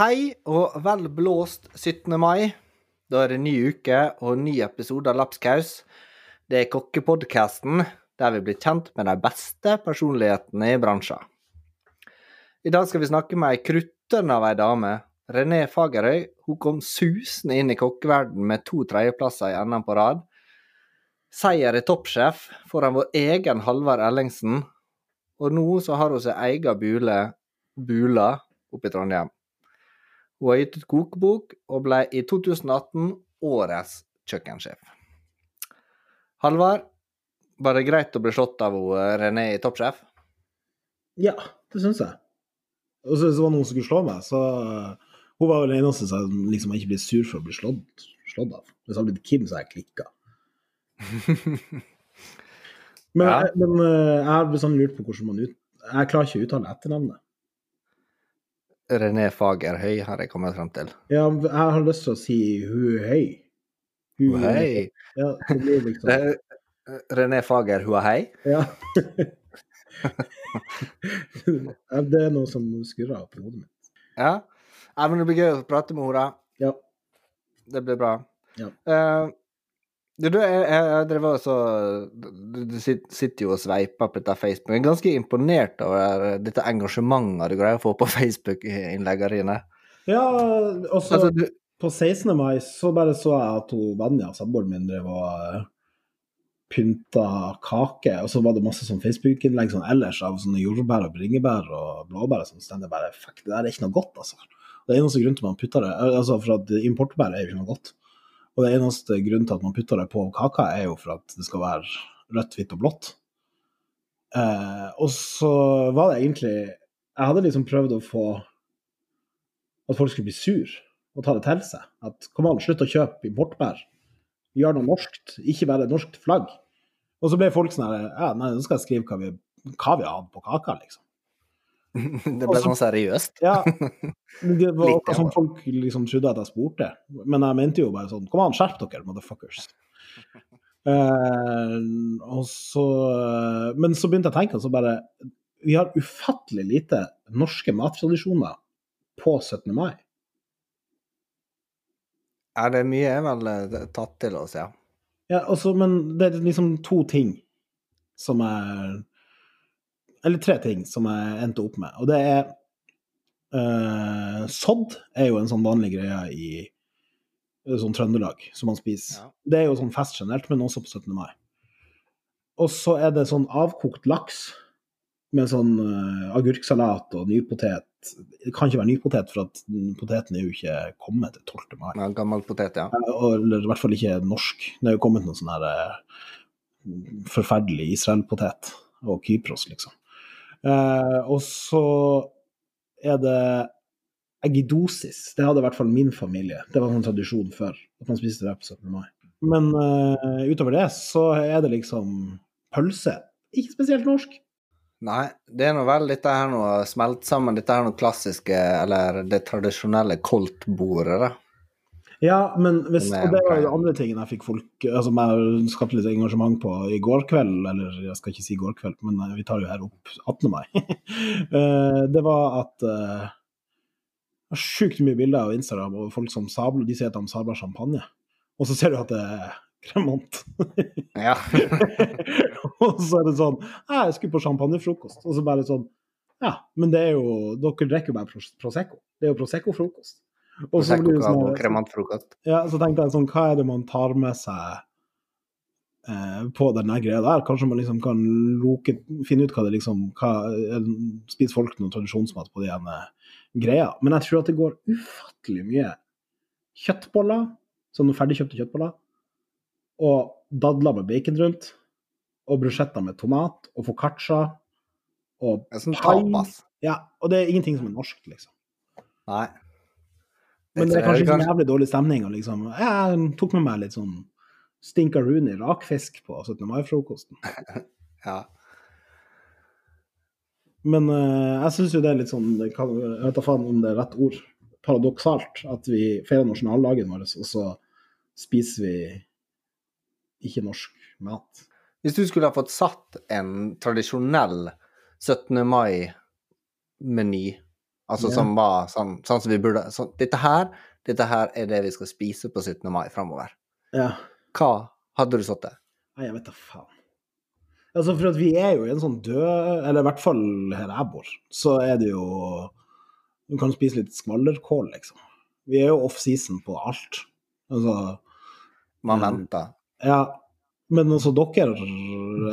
Hei og vel blåst 17. mai. Da er det ny uke og ny episode av Lapskaus. Det er kokkepodkasten der vi blir kjent med de beste personlighetene i bransjen. I dag skal vi snakke med ei krutten av ei dame. René Fagerøy. Hun kom susende inn i kokkeverdenen med to tredjeplasser i NM på rad. Seier i Toppsjef foran vår egen Halvard Ellingsen. Og nå så har hun sin egen bule, Bula, oppe i Trondheim. Hun har gitt ut kokebok, og ble i 2018 årets kjøkkensjef. Halvard, var det greit å bli slått av eh, René i Toppsjef? Ja, det syns jeg. Og så var det noen som skulle slå meg, så uh, Hun var vel den eneste som liksom ikke ble sur for å bli slått, slått av. Hvis det hadde blitt Kim, så hadde jeg klikka. Men, Ja. jeg, men uh, jeg har bestandig lurt på hvordan man ut... Jeg klarer ikke å uttale etternavnet. René Fagerhøy har jeg kommet frem til. Ja, jeg har lyst til å si Huhei. Hu- Hei. Ja, det blir liksom Eh, René Fager Huahei? Ja. Ja, det er noe som skurrer på hodet mitt. Ja. Men det blir gøy å prate med henne. Ja. Det blir bra. Ja. Eh, du, jeg, jeg, drev også Du, sitter jo og sveiper på dette Facebook. Jeg er ganske imponert over dette engasjementet du greier å få på Facebook-innleggene dine. Ja, og så Altså, du, på 16. mai så bare så jeg at hun Vanja, samboeren min, drev og eh, pynta kake. Og så var det masse sånn Facebook-innlegg sånn ellers av sånne jordbær og bringebær og blåbær. og sånn, så jeg bare fuck, det der er ikke noe godt, altså. Det er eneste grunnen til man putter det, altså for at importbær er jo ikke noe godt. Og det eneste grunnen til at man putter det på kaka, er jo for at det skal være rødt, hvitt og blått. Eh, og så var det egentlig Jeg hadde liksom prøvd å få at folk skulle bli sur og ta det til seg. At kom an, slutt å kjøpe importbær. Gjør noe norskt, ikke bare norskt flagg. Og så ble folk sånn her Ja, nei, nå skal jeg skrive hva vi, hva vi hatt på kaka, liksom. det ble sånn seriøst. Ja, det var akkurat som folk liksom trodde at jeg spurte. Men jeg mente jo bare sånn Kom an, skjerp dere, motherfuckers. Eh, og så Men så begynte jeg å tenke, og så bare Vi har ufattelig lite norske mattradisjoner på 17. mai. Ja, det er mye er vel eh, tatt til oss, ja. Ja, også, men det er liksom to ting som jeg Eller tre ting som jeg endte opp med. Og det er uh, Sodd er jo en sånn vanlig greie i eh, sånn Trøndelag, som man spiser. Ja. Det er jo sånn fest generelt, men også på 17. mai. Og så er det sånn avkokt laks med sånn uh, agurksalat og nypotet. Det kan ikke være nypotet, for at poteten er jo ikke kommet til 12. mai. ja gammel potet, ja. Ja, Eller i hvert fall ikke norsk. Det er jo kommet noen sånn her uh, forferdelig Israel-potet og Kypros, liksom. Eh, og så er det eggidosis. Det hadde i hvert fall min familie. Det var en tradisjon før, at man spiste det på 17. mai. Men eh, utover det så er det liksom pølse. Ikke spesielt norsk. Nei, det er nå vel dette her noe smelt sammen, dette her noe klassiske, eller det tradisjonelle koldtbordet, da. Ja, men hvis, og det var jo den andre tingen jeg fikk folk altså jeg skapte litt engasjement på i går kveld, eller jeg skal ikke si i går kveld, men eh, vi tar jo her opp 18. mai. Eh, det var at uh, sjukt mye bilder av Instagram og folk som sabler, de sier at de sabler champagne, og så ser du at det er kremant. Ja. og så er det sånn Jeg skulle på champagnefrokost. Og så bare sånn Ja, men det er jo Dere drikker jo bare Prosecco. Det er jo Prosecco-frokost. Og så blir det sånn kremantfrokost. ja, så tenkte jeg sånn, hva er det man tar med seg eh, på denne greia der? Kanskje man liksom kan loke, finne ut hva det liksom hva, Spiser folk noe tradisjonsmat på de ene greia? Men jeg tror at det går ufattelig mye kjøttboller, sånne ferdigkjøpte kjøttboller, og dadler med bacon rundt, og brusjetter med tomat, og foccaccia, og sånn pai. Ja, og det er ingenting som er norsk, liksom. Nei. Men det er kanskje ikke jævlig dårlig stemning. Og liksom, jeg tok med meg litt sånn stinkaroonie rakfisk på 17. mai-frokosten. Ja. Men uh, jeg syns jo det er litt sånn det kan, Jeg vet da faen om det er rett ord. Paradoksalt at vi feirer nasjonaldagen vår, og så spiser vi ikke norsk mat. Hvis du skulle ha fått satt en tradisjonell 17. mai-meny, Altså Ja. som var sånn, sånn som vi burde så, dette, her, dette her er det vi skal spise på 17. mai framover. Ja. Hva hadde du satt det? Nei, jeg vet da faen. Altså, for at vi er jo i en sånn død Eller i hvert fall her jeg bor, så er det jo Du kan spise litt skvallerkål, liksom. Vi er jo off-season på alt. Altså Man Mm. venter. Ja, men altså dere,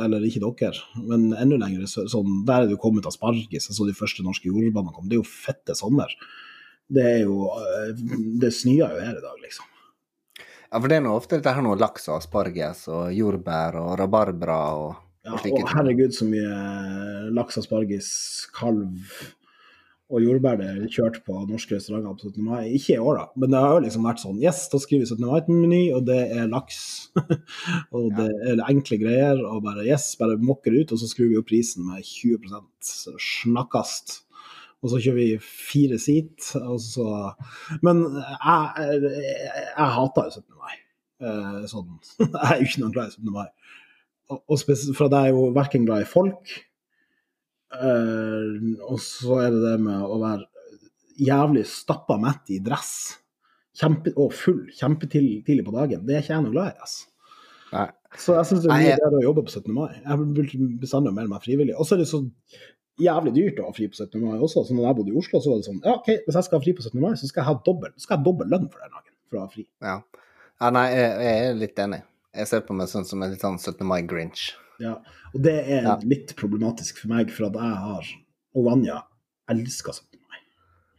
eller ikke dere, men enda lenger, sånn, der er det jo kommet asparges, altså de første norske jordbærene kom. Det er jo fette sommer. Det er jo eh, Det snør jo her i dag, liksom. Ja, for det er nå ofte dette her noe laks og asparges og jordbær og rabarbra og, Ja, og slike og herregud, så mye laks, asparges, kalv og jordbær det kjørte kjørt på norske restauranter på 17. mai. Ikke i år, da, men det har jo liksom vært sånn Yes, da skriver vi 17. mai-meny, og det er laks. og det er enkle greier. Og bare yes, bare mokker ut, og så skrur vi opp prisen med 20% snakkast. Og så kjører vi fire seat, og så Men jeg, jeg, jeg hater jo 17. mai. Eh, Sånn. Jeg er jo ikke noe glad i 17. mai. Og, og spes- for at jeg er jo verken glad i folk, eh, og så er det det med å være jævlig stappa mett i dress. Kjempe, og full kjempetidlig på dagen. Det er ikke jeg noe glad i. altså. Nei. Så jeg syns det er mye bedre å jobbe på 17. mai. Jeg vil bestandig melde meg frivillig. Og så er det så jævlig dyrt å ha fri på 17. mai også. Så når jeg bodde i Oslo, så var det sånn ja, OK, hvis jeg skal ha fri på 17. mai, så skal jeg ha dobbel, skal jeg ha dobbel lønn for den dagen. For å ha fri. Ja. ja nei, jeg, jeg er litt enig. Jeg ser på meg sånn som en litt sånn 17. mai-grinch. Ja. Og det er Ja. litt problematisk for meg, for at jeg har Og Vanja elsker 17. mai.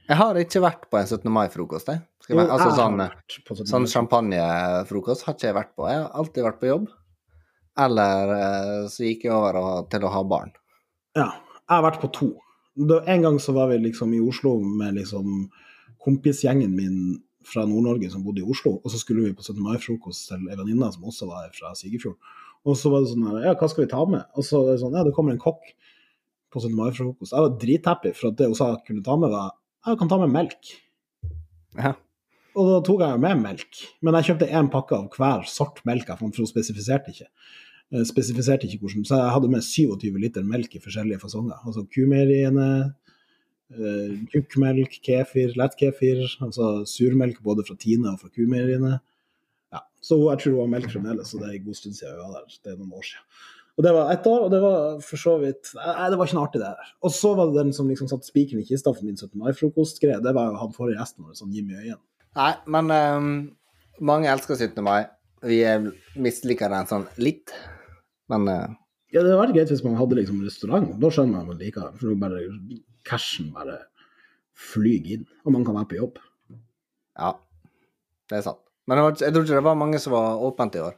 Jeg har ikke vært på en 17. mai-frokost, jeg. Jo, jeg altså sånn, har vært på 17. sånn champagnefrokost har ikke jeg vært på. Jeg har alltid vært på jobb. Eller eh, så gikk jeg over til å ha barn. Ja, jeg har vært på to. En gang så var vi liksom i Oslo med liksom kompisgjengen min fra Nord-Norge som bodde i Oslo, og så skulle vi på 17. mai-frokost til ei venninne som også var fra Sigefjord. Og så var det sånn her, ja, hva skal vi ta med? Og så er det sånn, ja, det kommer en kokk på 17. mai-frokost. Jeg var drithappy, for at det hun sa jeg kunne ta med, var ja, jeg kan ta med melk. Ja. Og da tok jeg med melk, men jeg kjøpte én pakke av hver sort melk jeg fant, for hun spesifiserte ikke. Jeg Spesifiserte ikke hvordan, Så jeg hadde med 27 liter melk i forskjellige fasonger. Altså kumeieriene, eh, tjukkmelk, kefir, lettkefir, altså surmelk både fra Tine og fra kumeieriene. Ja, så jeg tror hun har melk fremdeles, og det er en god stund siden vi var der. Det er noen år siden. Og det var ett år, og det var for så vidt Nei, det var ikke noe artig, det der. Og så var det den som liksom satte spikeren i kista for min 17. mai-frokostgreie. Det var jo han forrige gjesten vår, sånn Jimmy Øyen. Nei, men um, mange elsker 17. mai. Vi misliker den sånn litt. Men uh... Ja, det hadde vært greit hvis man hadde liksom restaurant. Da skjønner man man liker det. For da bare cashen bare flyr inn, og man kan være på jobb. ja, det er sant. Men det var, jeg tror ikke det var mange som var åpent i år.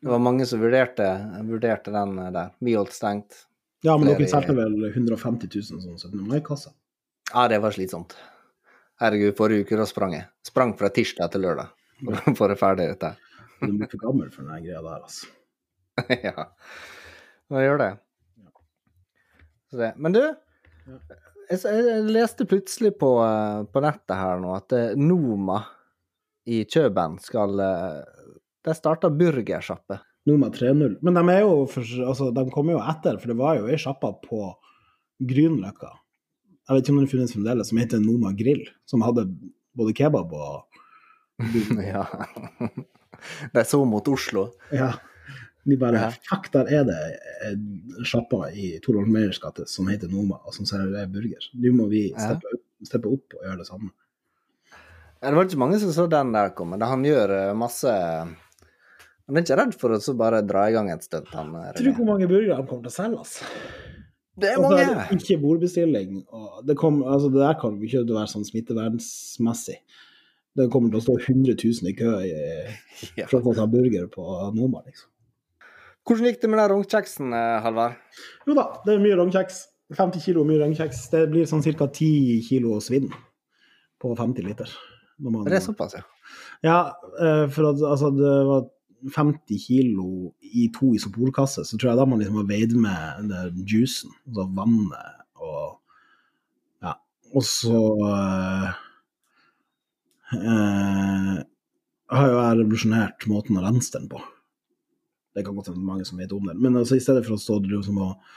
Det var mange som vurderte, vurderte den der. Vi holdt stengt. Ja, men dere solgte vel 150 000 sånn 17. mai-kasser? Ja, det var slitsomt. Herregud, forrige uke da sprang jeg. Sprang fra tirsdag til lørdag for å få det ferdig, dette. Du blir for gammel for den greia der, altså. ja. Nå gjør det? Så det. Men du, jeg, jeg leste plutselig på, eh, på nettet her nå at eh, Noma i Kjøben skal eh, De starta burgersjappe. Noma 3-0. Men de er jo for, altså, de kommer jo etter, for det var jo ei sjappe på Grünerløkka. Jeg vet ikke om den finnes fremdeles, som heter Noma Grill. Som hadde både kebab og ja. De så mot Oslo. Ja. De bare Ja. Fuck, der er det sjappa i Torolf Meyers gate som heter Noma, og som serverer burger. Nå må vi steppe, opp, steppe opp og gjøre det samme. Ja, Det var ikke mange som så den der komme. Da Han gjør eh, masse Han er ikke redd for å så bare dra i gang et stunt, han eh, Tror du hvor mange burgere han kommer til å selge, altså? Det er mange! det ikke bordbestilling. Og det, kom, altså det der kan ikke være sånn smittevernsmessig. Det kommer til å stå 100 000 i kø i, Ja. for å få seg burger på Noma, liksom. Hvordan gikk det med den rognkjeksen, eh, Halvard? Jo da, det er mye rognkjeks. 50 kilo mye rognkjeks. Det blir sånn ca. 10 kilo svinn på 50 liter. Man- Det er såpass, ja. Ja, eh, for at altså, det var 50 kilo i to isoporkasser, så tror jeg da man liksom har veid med den juicen, altså vannet og Ja. Og så øh, øh, har jo jeg revolusjonert måten å rense den på. Det kan godt hende mange som vet om den. Men altså, i stedet for å stå liksom og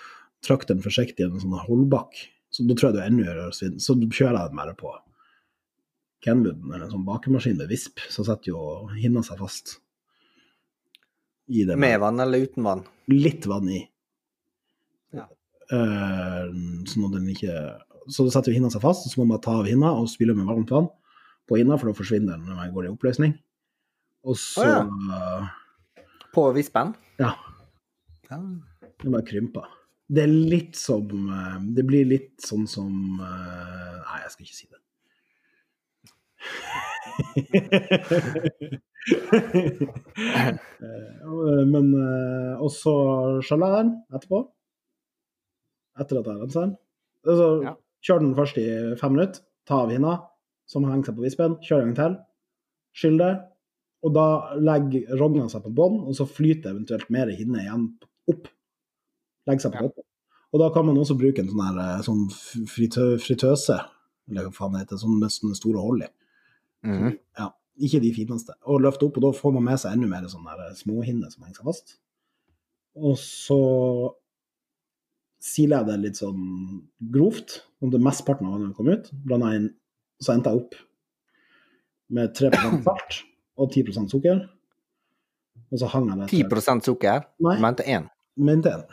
trakke den forsiktig i en sånn holdbakk, Så da tror jeg du enda gjør svinn. Så kjører jeg den bare på Kenwooden, eller en sånn bakemaskin med visp, så setter jo hinna seg fast. I det Med vann eller uten vann? litt vann i. Ja. Uh, sånn at den ikke Så setter hinna seg fast, og så må man ta av hinna og spyle med varmt vann på hinna, for da forsvinner den når den går i oppløsning. Og så Å, På vispen? Ja. Ja. Det bare krymper. Det er litt som eh, Det blir litt sånn som eh, Nei, jeg skal ikke si det. Eh, Men også den etterpå. Etter at jeg har rensa den. Altså, Ja. Kjør den først i fem minutter, ta av hinna som henger seg på vispen, kjør en gang til, skyll det. Og da legger rogna seg på bånn, og så flyter eventuelt mer hinne igjen opp. Legger seg på toppen. Og da kan man også bruke en sånn, her, eh, sånn fritø fritøse, eller hva faen det heter, sånn med sånne store hold i. Mhm. Ja, ikke de fineste. Og løfte opp, og da får man med seg enda mer sånne der småhinner som henger seg fast. Og så siler jeg det litt sånn grovt, om det mesteparten av vannet kom ut. Blanda inn, så endte jeg opp med 3 salt og 10% sukker. Og så hang jeg det 10 sukker? Nei. Mente én? Mente en.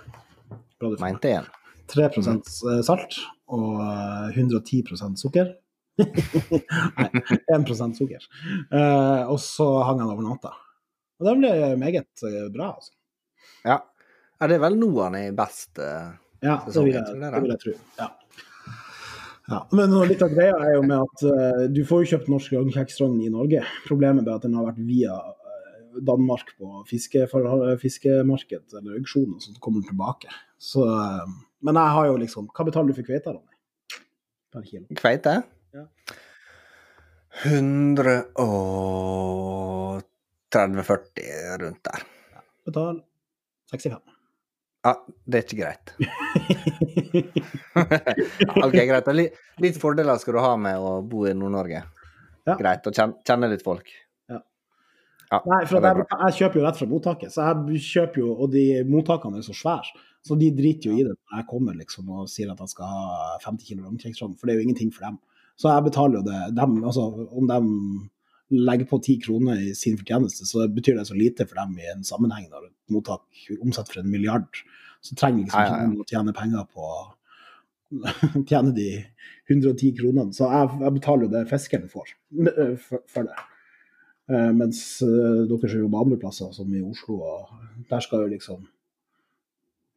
Bra du får. Mente én. 3% salt og eh, 110% sukker. Nei, 1 sukker. Uh, og så hang han over natta. Og det ble meget eh, bra, altså. Ja. Er Det vel nå han er best. Uh, Ja, det vil jeg, det vil jeg tro. Ja. Ja. Men litt av greia er jo med at uh, du får jo kjøpt norsk rognkjeksrogn i Norge. Problemet er at den har vært via eh, Danmark på fiskefor- fiskemarked eller auksjon, og så kommer den tilbake. Så, eh, men jeg har jo liksom Hva betaler du for kveita, Ronny? Per kilo? Kveite? Ja. 130-40 rundt der. Betal 65. Ja, det er ikke greit. Ok, greit. Litt, litt fordeler skal du ha med å bo i Nord-Norge. Ja. Greit. Og kjenne, kjenne litt folk. Ja. Ja, Nei, for jeg, jeg kjøper jo rett fra mottaket, så jeg kjøper jo, og de mottakene er så svære, så de driter jo i det når jeg kommer liksom og sier at jeg skal ha 50 kilo rognkjeksrogn, for det er jo ingenting for dem. Så jeg betaler jo det dem, altså om de legger på 10 kroner i sin fortjeneste, så betyr det så lite for dem i en sammenheng når et mottak omsetter for en milliard. Så trenger liksom ikke noen å tjene penger på tjene de 110 kronene. Så jeg, jeg betaler jo det fiskeren får for, for det. Eh, mens dere som jobber andre plasser, som i Oslo, og der skal jo liksom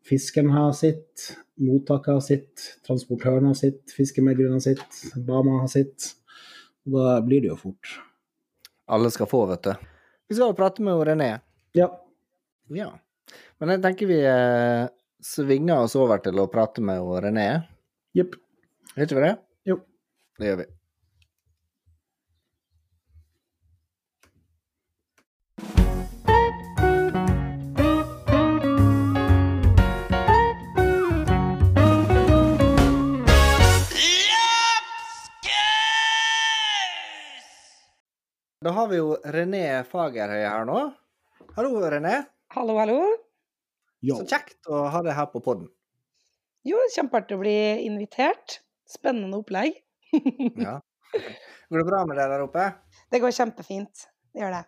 fiskeren ha sitt, mottaket ha sitt, transportøren ha sitt, fiskemegleren ha sitt, Bama ha sitt. Da blir det jo fort. Alle skal få, vet du. Vi skal jo prate med René. Ja. Ja. Men jeg tenker vi eh, svinger oss over til å prate med René. Jepp. Gjør ikke vi det? Jo. Det gjør vi. Da har vi jo René Fagerhøy her nå. Hallo, René. Hallo, hallo. Jo. Så kjekt å ha deg her på podden. Jo, kjempeartig å bli invitert. Spennende opplegg. Ja. Går det bra med deg der oppe? Det går kjempefint. Det gjør det.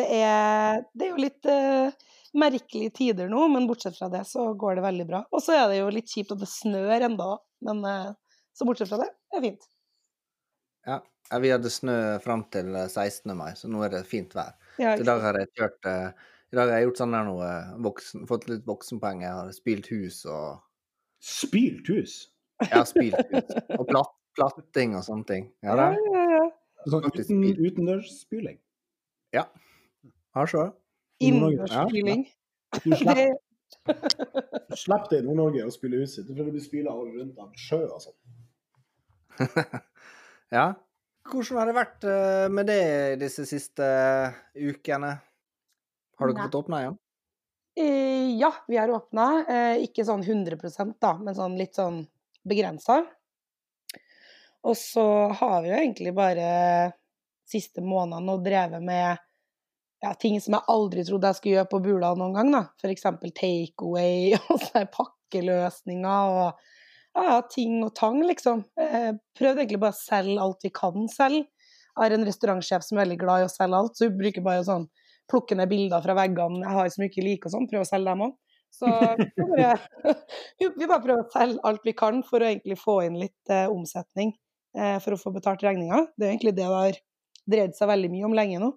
Det er, det er jo litt uh, merkelige tider nå, men bortsett fra det så går det veldig bra. Og så er det jo litt kjipt at det snør enda, men uh, så bortsett fra det, det er fint. Ja. Ja. Vi hadde snø fram til eh, 16. mai, så nå er det fint vær. Ja, Så I dag har jeg kjørt eh, I dag har jeg gjort sånn der noe voksen, fått litt voksenpenger. Jeg har spilt hus og Spilt hus. Ja, spilt hus. Og platt, platting og sånne ting. Ja da. ja, ja, ja. Sånn uten, utendørsspyling. Har så. Innendørsspyling. Du Det- du slipper det i Nord-Norge å spille huset, for det blir spyla rundt av sjø og sånn. Ja. Hvordan har det vært eh, med det disse siste ukene? Har dere Nei. fått åpna igjen? Eh, Ja, vi har åpna. Eh, Ikke sånn 100% da, men sånn litt sånn begrensa. Og så har vi jo egentlig bare siste månedene nå drevet med ja, ting som jeg aldri trodde jeg skulle gjøre på Bula noen gang. da. F.eks. takeaway og sånne pakkeløsninger. Og ja, ting og tang, liksom. Eh, prøvde egentlig bare å selge alt vi kan selge. Jeg har en restaurantsjef som er veldig glad i å selge alt, så hun bruker bare sånn plukke ned bilder fra veggene jeg har som ikke liker og sånn, prøve å selge dem òg. Så vi bare, vi bare prøver å selge alt vi kan for å egentlig få inn litt eh, omsetning eh, for å få betalt regninga. Det er egentlig det det har dreid seg veldig mye om lenge nå.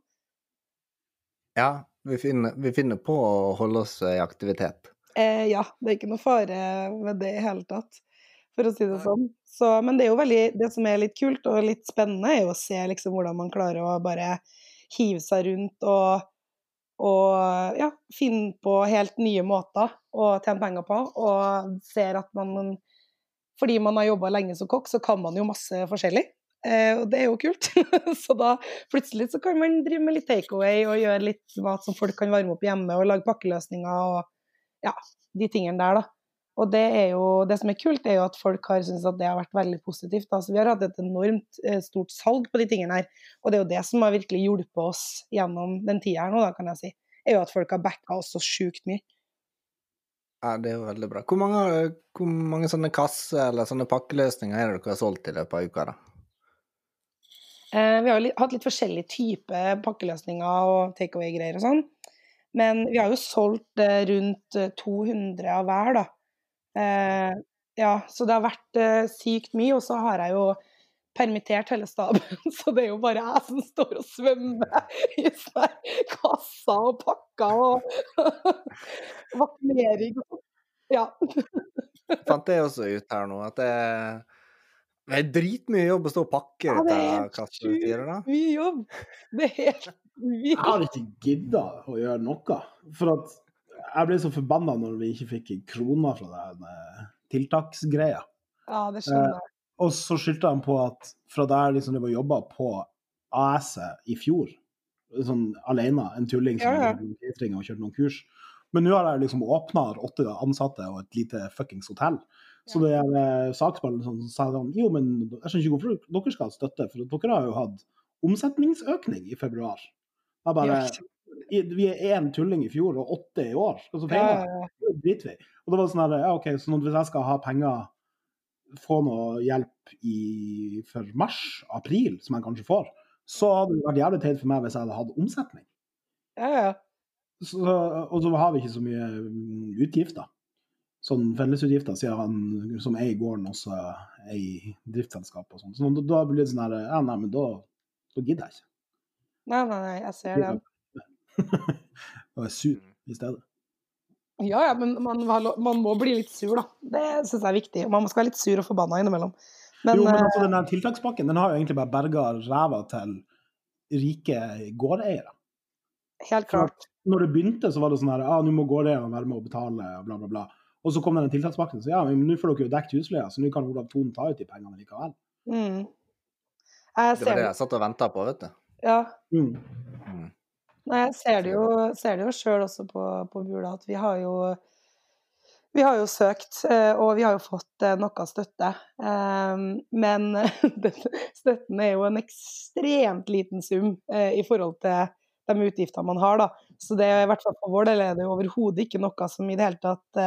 Ja, vi finner, vi finner på å holde oss i aktivitet. Eh, ja, det er ikke noe fare med det i hele tatt, for å si det sånn. Så, men det er jo veldig, det som er litt kult og litt spennende, er jo å se liksom hvordan man klarer å bare hive seg rundt og, og ja, finne på helt nye måter å tjene penger på. Og ser at man Fordi man har jobba lenge som kokk, så kan man jo masse forskjellig. Eh, og det er jo kult. så da plutselig så kan man drive med litt takeaway og gjøre litt mat som folk kan varme opp hjemme, og lage pakkeløsninger og ja, de tingene der, da. Og det, er jo, det som er kult, er jo at folk har syntes at det har vært veldig positivt. Altså, vi har hatt et enormt eh, stort salg på de tingene her, og det er jo det som har virkelig hjulpet oss gjennom den tida her nå, da, kan jeg si. Er jo at folk har backa oss så sjukt mye. Ja, det er jo veldig bra. Hvor mange, hvor mange sånne kasser eller sånne pakkeløsninger er det dere har solgt i løpet av uka, da? Eh, vi har jo hatt litt forskjellige typer pakkeløsninger og takeaway-greier og sånn. Men vi har jo solgt eh, rundt 200 av hver, da. Eh, ja, så det har vært eh, sykt mye. Og så har jeg jo permittert hele staben, så det er jo bare jeg som står og svømmer i sånne kasser og pakker og vaksinering og sånn. Ja. Fant jeg også ut her nå, at det, det er dritmye jobb å stå og pakke Ja, ut det er helt mye jobb. Det er helt Jeg hadde har ikke gidda å gjøre noe. For at jeg ble så forbanna når vi ikke fikk kroner fra den eh, tiltaksgreia. Ja, det skjønner jeg. Og så skyldte han på at fra der liksom det var jobba på AS-et i fjor, sånn alene, en tulling som Ja, ja. og kjørte noen kurs Men nå har jeg liksom åpna åtte ansatte og et lite fuckings hotell. Så det er eh, saksbehandleren som sa sånn Jo, men jeg skjønner ikke hvorfor dere skal ha støtte, for dere har jo hatt omsetningsøkning i februar. Jeg bare, vi er én tulling i fjor og åtte i år. Og så feiler? ja, ja. Driter vi. Og det var sånn her, ja ok, så hvis jeg skal ha penger, få noe hjelp i, for mars, april, som jeg kanskje får, så hadde det vært jævlig teit for meg hvis jeg hadde hatt omsetning. ja, ja. Så, og så har vi ikke så mye mm, utgifter. Sånn fellesutgifter, sier han som eier gården også eier driftsselskap og sånn. Så da blir det sånn her, ja nei, men da, da gidder jeg ikke. Nei, nei, nei, jeg ser det. Og er sur i stedet. Ja, ja, men man, man må bli litt sur, da. Det syns jeg er viktig. Man skal være litt sur og forbanna innimellom. Men, jo, men eh, altså, den der tiltakspakken den har jo egentlig bare berga ræva til rike gårdeiere. helt klart. Når det begynte, så var det sånn her, ah, nå må gårdeierne være med og betale, bla, bla, bla. Og så kom den tiltakspakken, så ja, men nå får dere jo dekket husleia, så nå kan Olav Thon ta ut de pengene likevel. Mm. Jeg Det var det det. jeg satt og venta på, vet du. Ja. Mm. Nei, jeg ser det jo, ser sjøl også på, på Bula, at vi har jo vi har jo søkt, eh, og vi har jo fått eh, noe støtte. Eh, Men støtten er jo en ekstremt liten sum eh, i forhold til de utgiftene man har, da. Så det er i hvert fall for vår del er det overhodet ikke noe som i det hele tatt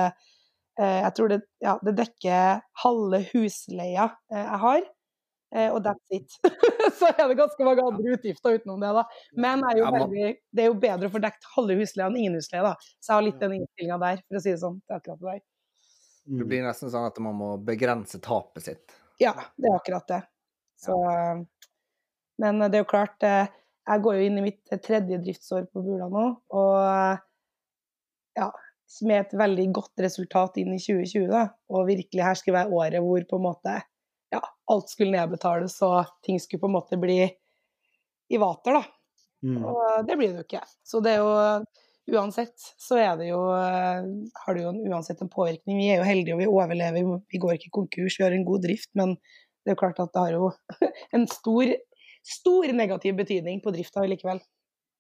Jeg tror det, ja, det dekker halve husleia jeg har, og that's it. Så er det ganske mange andre utgifter utenom det, da. Men er jo veldig, det er jo bedre å få dekket halve husleia enn ingen husleie, da. Så jeg har litt den innstillinga der, for å si det sånn. Det er akkurat det der. Mm. Det blir nesten sånn at man må begrense tapet sitt. Ja, det er akkurat det. Så, men det er jo klart, eh, jeg går jo inn i mitt tredje driftsår på Bula nå, og ja, med et veldig godt resultat inn i 2020, da. Og virkelig her skal være året hvor på en måte ja, alt skulle nedbetales og ting skulle på en måte bli i vater, da. Mm. Og det blir det jo ikke. Så det er jo uansett så er det jo eh, har det jo en, uansett en påvirkning. Vi er jo heldige og vi overlever, vi går ikke konkurs, vi har en god drift. Men det er jo klart at det har jo en stor, stor negativ betydning på drifta likevel.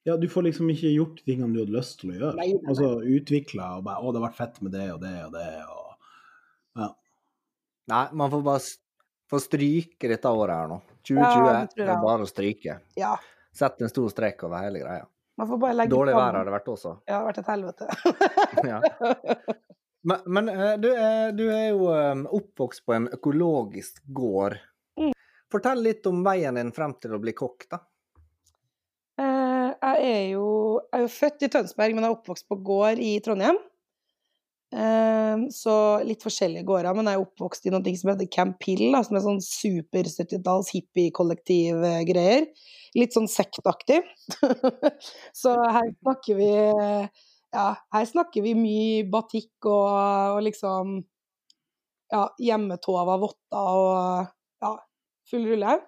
Ja, du får liksom ikke gjort de tingene du hadde lyst til å gjøre. Nei, nei. Altså utvikla og bare Å, det har vært fett med det og det og det og Ja. Nei, man får bare få stryke dette året her nå. Ja, 2020 det er bare å stryke. Ja, Sett en stor strek over hele greia. får Dårlig vær har det vært også. Ja, det har vært et helvete. Ja. Men, men eh, du, er, du er jo eh, oppvokst på en økologisk gård. Mm. Fortell litt om veien din frem til å bli kokk, da. Eh, jeg er jo jeg er jo født i Tønsberg, men er oppvokst på gård i Trondheim. Eh, så litt forskjellige gårder, men jeg er oppvokst i noe som heter Camp Hill, da, som er sånn super 70-talls hippie-kollektiv-greier. Litt sånn sektaktig. så her snakker vi Ja, her snakker vi mye batikk og, og liksom Ja, hjemmetova, votter og ja, full rulle.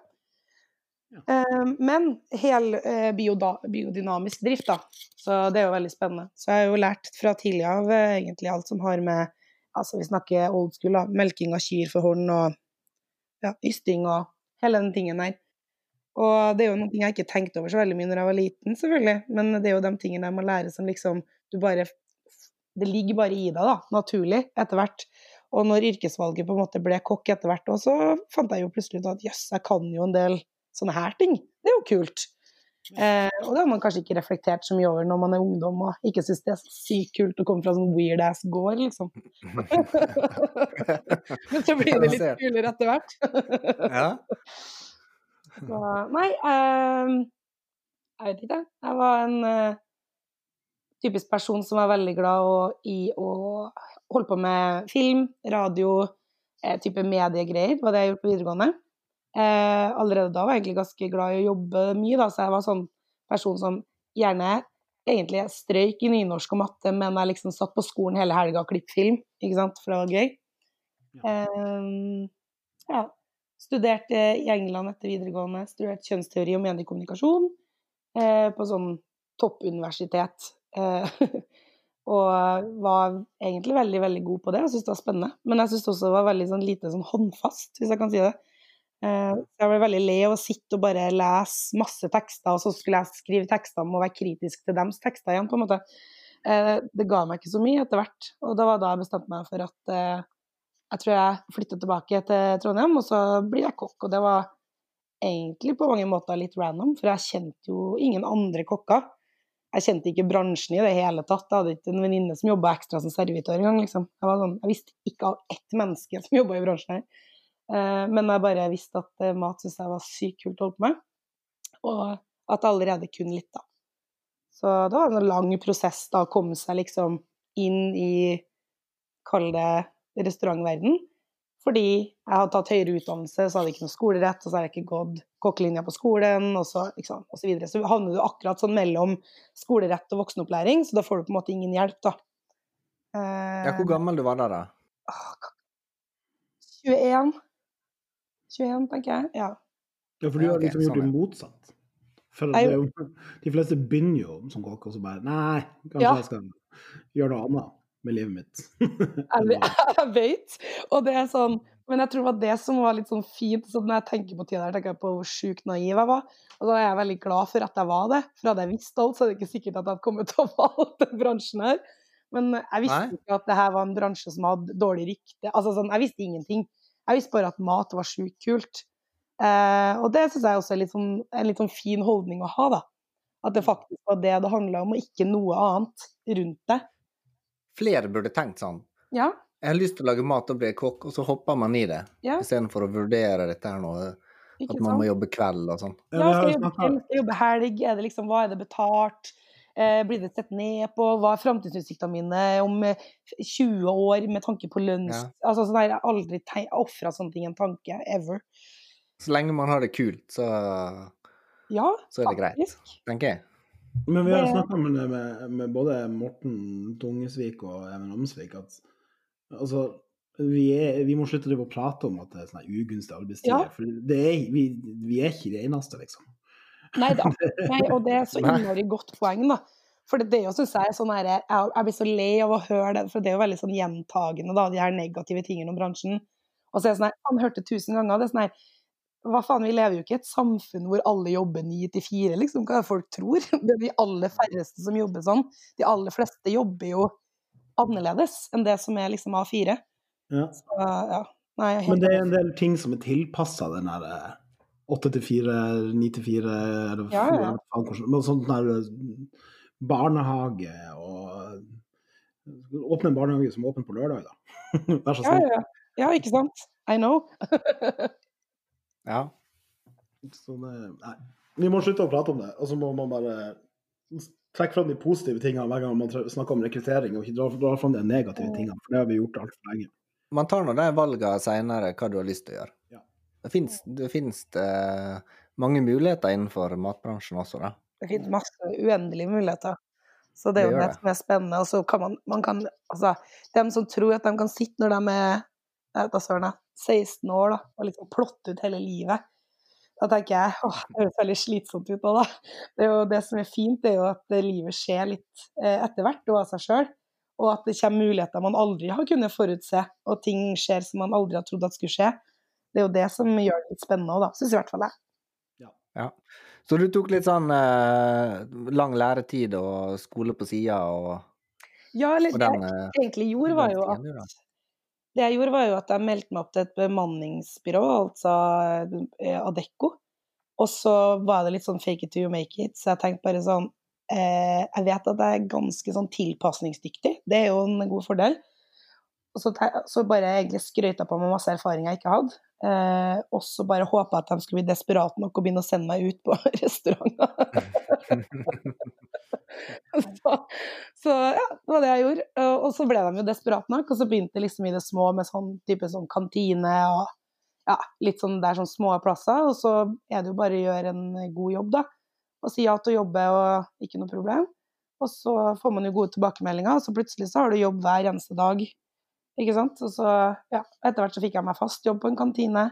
Eh, men hel eh, biodynamisk drift, da. Så det er jo veldig spennende. Så jeg har jo lært fra tidlig av eh, egentlig alt som har med Altså vi snakker old school, da. Melking av kyr for hånd og ja, ysting og hele den tingen der. Og det er jo noe jeg ikke tenkte over så veldig mye når jeg var liten, selvfølgelig. Men det er jo de tingene jeg må lære som liksom du bare Det ligger bare i deg, da. Naturlig, etter hvert. Og når yrkesvalget på en måte ble kokk etter hvert, så fant jeg jo plutselig ut at jøss, jeg kan jo en del sånne her ting. Det er jo kult. Eh, og det har man kanskje ikke reflektert så mye over når man er ungdom og ikke syns det er så sykt kult å komme fra sånn weird ass gård, liksom. Men så blir det litt kulere etter hvert. Ja. Så, nei, eh, jeg vet ikke. Jeg var en eh, typisk person som var veldig glad og, i å holde på med film, radio, eh, type mediegreier. Var det jeg gjorde på videregående. Eh, allerede da var jeg egentlig ganske glad i å jobbe mye, da, så jeg var sånn person som gjerne egentlig strøyk i nynorsk og matte, men jeg liksom satt på skolen hele helga og klippet film, ikke sant, for det var gøy. Eh, ja. Studerte i England etter videregående, studerte kjønnsteori og mediekommunikasjon eh, på sånn toppuniversitet. Eh, og var egentlig veldig, veldig god på det og syntes det var spennende. Men jeg syntes også det var veldig sånn lite sånn håndfast, hvis jeg kan si det. Eh, så jeg ble veldig lei av å sitte og bare lese masse tekster, og så skulle jeg skrive tekster om å være kritisk til deres tekster igjen, på en måte. Eh, det ga meg ikke så mye etter hvert. Og det var da jeg bestemte meg for at eh, jeg tror jeg flytter tilbake til Trondheim, og så blir jeg kokk. Og det var egentlig på mange måter litt random, for jeg kjente jo ingen andre kokker. Jeg kjente ikke bransjen i det hele tatt. Jeg hadde ikke en venninne som jobba ekstra som servitør engang. Liksom. Jeg, sånn, jeg visste ikke av ett menneske som jobba i bransjen her. Eh, men jeg bare visste at eh, mat syntes jeg var sykt kult å holde på med, og at jeg allerede kunne litt, da. Så det var en lang prosess da å komme seg liksom inn i, kall det, restaurantverden. Fordi jeg hadde tatt høyere utdannelse, så hadde jeg ikke noe skolerett, og så har jeg ikke gått kokkelinja på skolen, og så, liksom, og så videre. Så havner du akkurat sånn mellom skolerett og voksenopplæring, så da får du på en måte ingen hjelp, da. ja, hvor gammel du var da, da? 21. 21, tenker jeg. Ja. Ja, for du Ja, har liksom gjort sånn, det motsatt. For Jeg- det jo, de fleste begynner jo som kokk, og så bare Nei, kanskje Ja. jeg skal gjøre noe annet med livet mitt. Jeg, jeg vet. Og det er sånn Men jeg tror det var det som var litt sånn fint. Så når jeg tenker på tida der, tenker jeg på hvor sjukt naiv jeg var. Og da er jeg veldig glad for at jeg var det. For hadde jeg visst alt, så er det ikke sikkert at jeg hadde kommet til å valge den bransjen her. Men jeg visste Nei. ikke at det her var en bransje som hadde dårlig rykte. Altså sånn, jeg visste ingenting. Jeg visste bare at mat var sjukt kult. Eh, og det syns jeg også er litt sånn, en litt sånn fin holdning å ha, da. At det faktisk var det det handla om, og ikke noe annet rundt det. Flere burde tenkt sånn. Ja, Jeg har lyst til å lage mat og bli kokk, og så hopper man i det. ja, Istedenfor å vurdere dette her nå. ikke At man sant? må jobbe kveld og sånn. Ja, Ja, skal jeg jobbe, kveld, skal jeg jobbe helg? Er det liksom, hva er det betalt? Eh, blir det sett ned på? Hva er framtidsutsiktene mine om eh, 20 år med tanke på lønns... Ja. Altså, sånn der, jeg har aldri ofra sånne ting en tanke, ever. Så lenge man har det kult, så, Ja, så er det greit, faktisk. tenker jeg. Men vi har Det- snakka med, med, med både Morten Tungesvik og Even Amsvik at altså vi, er, vi må slutte å prate om at det er sånne ugunstige arbeidstider. Ja. For det er, vi, vi er ikke de eneste, liksom. Nei da. Nei, og det er så innmari godt poeng, da. For det, det jo synes jeg sånn her, jeg, jeg blir så lei av å høre det, for det er jo veldig sånn gjentagende, da, de her negative tingene om bransjen. Og så er det sånn her, han hørte tusen ganger, det er sånn her, hva faen, vi lever jo ikke i et samfunn hvor alle jobber ni til fire, liksom, hva er det folk tror? Det er de aller færreste som jobber sånn. De aller fleste jobber jo annerledes enn det som er liksom A4. Ja. Så, ja. Nei, Men det er en del ting som er tilpassa den der eh, åtte til fire, ni til fire eller Ja, ja. hvordan- men sånn eh, barnehage og Åpne en barnehage som er åpen på lørdag, da. Vær så Ja, snill. ja. ja, ikke sant? I know. Ja. Så det, nei. Vi må slutte å prate om det, og så må man bare trekke fram de positive tingene hver gang man snakker om rekruttering, og ikke dra, dra fram de negative tingene, for det har vi gjort altfor lenge. Man tar nå de valgene seinere hva du har lyst til å gjøre. Det finnes, det finnes, det mange muligheter innenfor matbransjen også, da. Det finnes masse uendelige muligheter. Så det er jo det som er spennende. Og så kan man, man kan, altså, dem som tror at de kan sitte når de er jeg vet søren, 16 år da, og liksom plotte ut hele livet, da tenker jeg åh, det høres veldig slitsomt ut. Da. Det, er jo, det som er fint, det er jo at eh, livet skjer litt eh, etter hvert og av seg sjøl. Og at det kommer muligheter man aldri har kunnet forutse, og ting skjer som man aldri har trodd at skulle skje. Det er jo det som gjør det litt spennende òg, da. Syns i hvert fall jeg. Ja. Så du tok litt sånn eh, lang læretid og skole på sida og, Ja, eller og det jeg eh, egentlig gjorde, var jo at da. Det jeg gjorde, var jo at jeg meldte meg opp til et bemanningsbyrå, altså eh, Adecco. Og så var det litt sånn fake it to you make it, så jeg tenkte bare sånn eh, Jeg vet at jeg er ganske sånn tilpasningsdyktig, det er jo en god fordel. Og så, så bare egentlig skrøyta på meg masse erfaring jeg ikke hadde. Eh, og så bare håpa at de skulle bli desperate nok og begynne å sende meg ut på restauranter. så, så ja, det var det jeg gjorde. Og- Og så ble de jo desperate nok, og så begynte det liksom i det små med sånn type sånn kantine og ja, litt sånn der sånn små plasser. Og så er det jo bare å gjøre en god jobb, da. Og si ja til å jobbe og ikke noe problem. Og så får man jo gode tilbakemeldinger, og så plutselig så har du jobb hver eneste dag. Ikke sant? Og så, ja, etter hvert så fikk jeg meg fast jobb på en kantine.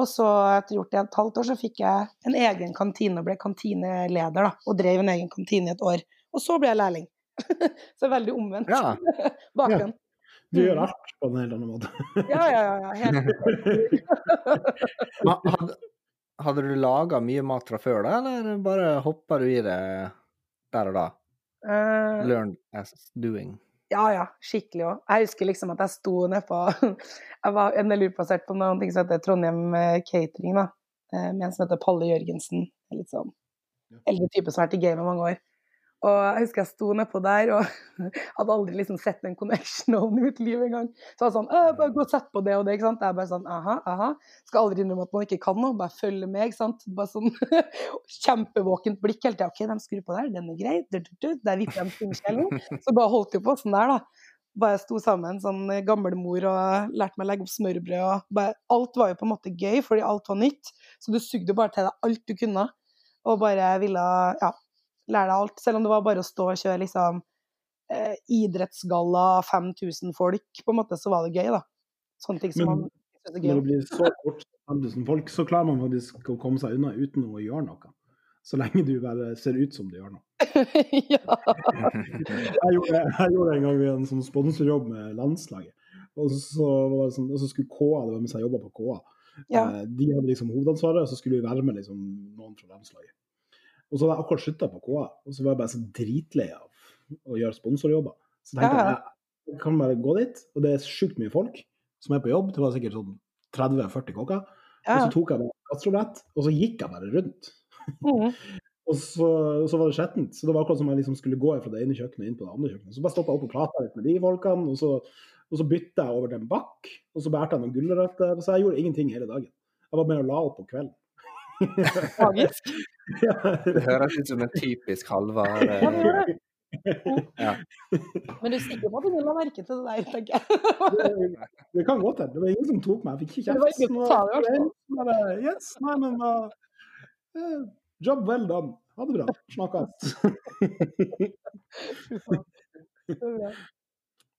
Og så etter gjort det i et halvt år, så fikk jeg en egen kantine og ble kantineleder, da. Og drev en egen kantine i et år. Og så ble jeg lærling. så veldig omvendt Ja. bakgrunn. Du gjør Mm. alt på en helt annen måte. Ja, ja, ja. ja. Helt Ha- Hadde, hadde du laga mye mat fra før, da, eller bare hoppa du i det der og da? Uh, Learn as doing. Ja, ja, skikkelig òg. Jeg husker liksom at jeg sto nedpå Jeg var NLU-plassert på noen ting som heter Trondheim eh, Catering, da. eh, Med en som heter Palle Jørgensen. Litt sånn eldre type som har vært i gamet mange år. Og jeg husker jeg sto nedpå der og hadde aldri liksom sett en connection i mitt liv engang. Så jeg var sånn «Øh, bare gå og sett på det og det, ikke sant. Jeg bare sånn aha, aha. Skal aldri innrømme at man ikke kan noe, bare følge med, ikke sant. Bare sånn kjempevåkent blikk hele tida. OK, de skrur på der, den er grei. Du, du, du. Der vipper de stingskjellen. Så bare holdt jo på sånn der, da. Bare sto sammen, sånn gamlemor og lærte meg å legge opp smørbrød. og bare, Alt var jo på en måte gøy, fordi alt var nytt. Så du sugde bare til deg alt du kunne. Og bare ville ja, lære deg alt. Selv om det var bare å stå og kjøre liksom eh, idrettsgalla, 5000 folk, på en måte, så var det gøy, da. Sånne ting som Men man er Når det blir så kort 5000 folk, så klarer man faktisk å komme seg unna uten å gjøre noe. Så lenge du bare ser ut som du gjør noe. ja. Jeg gjorde, jeg gjorde en gang en sånn sponsorjobb med landslaget. Og så, det sånn, og så skulle KA, det var mens jeg jobba på KA, ja. eh, de hadde liksom hovedansvaret, og så skulle vi være med liksom noen fra landslaget. Og så var jeg akkurat slutta på KA, og så var jeg bare så dritlei av å gjøre sponsorjobber. Så tenkte Ja, ja. jeg jeg kan bare gå dit, og det er sjukt mye folk som er på jobb. Det var sikkert sånn 30-40 kokker. Og så tok jeg bare gastrobrett, og så gikk jeg bare rundt. Mm. Og så, så var det skjettent. Så det var akkurat som jeg liksom skulle gå fra det ene kjøkkenet inn på det andre kjøkkenet. Så bare stoppa jeg opp og prata litt med de folkene, og så, og så bytta jeg over til en bakk. Og så bærte jeg noen gulrøtter. Så jeg gjorde ingenting hele dagen. Jeg var mer og la opp på kvelden. Magisk. Det høres ut som en typisk Halvard. Det det. Ja. Men du er sikker på at ingen la merke til det der, tenker jeg. Det, det kan godt hende. Det var ingen som tok meg. Jeg fikk ikke Det var kjeft. ingen som sa det. Bare, Yes, nei, men uh, eh, Job well done. Ha det bra. Snakkes.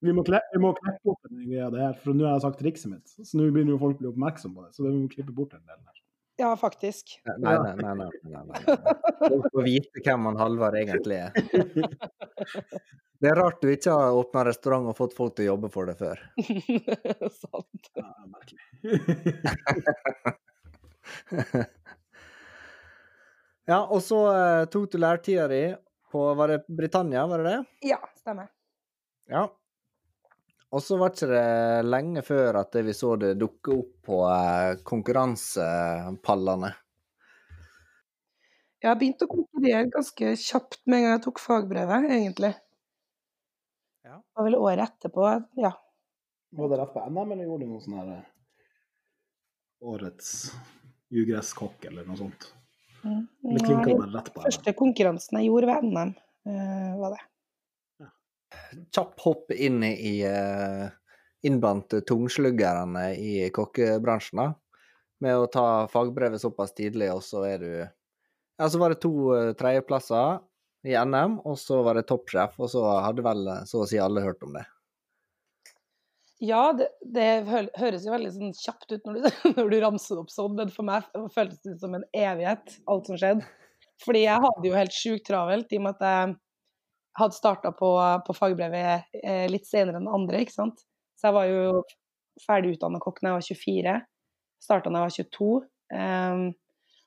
Vi må, kle, vi må klippe opp en greie av det her, for nå har jeg sagt trikset mitt. Så nå begynner jo folk å bli oppmerksom på det. Så vi må klippe bort en del her. Ja, faktisk. Nei, nei, nei. nei, nei, nei, nei. Folk får vite hvem han Halvard egentlig er. Det er rart du ikke har åpna restaurant og fått folk til å jobbe for det før. Sant. Ja, merkelig. Ja, og så eh, tok du lærtida di på Var det Britannia, var det det? Ja, stemmer. Ja. Og så var ikke det lenge før at vi så det dukke opp på eh, konkurransepallene. Jeg begynte å konkurrere ganske kjapt med en gang jeg tok fagbrevet, egentlig. Ja. Det var vel året etterpå, ja. Var det rett på NM, eller gjorde du noe sånn her eh, Årets ugresskokk, eller noe sånt? Mm. Eller klinka det rett på NM? første konkurransen jeg gjorde ved NM, eh, var det. Kjapp hopp inn i eh, inn blant tungsluggerne i kokkebransjen, da. Med å ta fagbrevet såpass tidlig, og så er du Ja, så var det to eh, tredjeplasser i NM, og så var det toppsjef, og så hadde vel så å si alle hørt om det. Ja, det, det høres jo veldig sånn kjapt ut når du, når du ramser opp sånn, men for meg føltes det ut som en evighet, alt som skjedde. Fordi jeg hadde jo helt sjukt travelt, i og med at jeg hadde starta på, på fagbrevet eh, litt senere enn andre, ikke sant. Så jeg var jo ferdig utdanna kokk da jeg var 24, starta da jeg var 22. Um,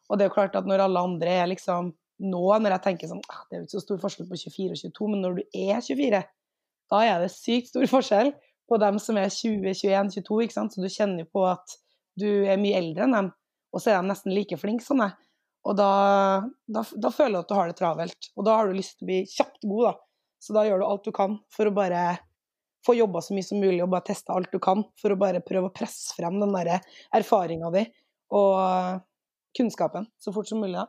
og det er jo klart at når alle andre er liksom nå, når jeg tenker sånn ah, Det er jo ikke så stor forskjell på 24 og 22, men når du er 24, da er det sykt stor forskjell på dem som er 20, 21, 22, ikke sant? så du kjenner jo på at du er mye eldre enn dem, og så er de nesten like flinke som deg. Og da, da, da føler du at du har det travelt, og da har du lyst til å bli kjapt god, da. Så da gjør du alt du kan for å bare få jobba så mye som mulig og bare teste alt du kan, for å bare prøve å presse frem den der erfaringa di og kunnskapen så fort som mulig. da.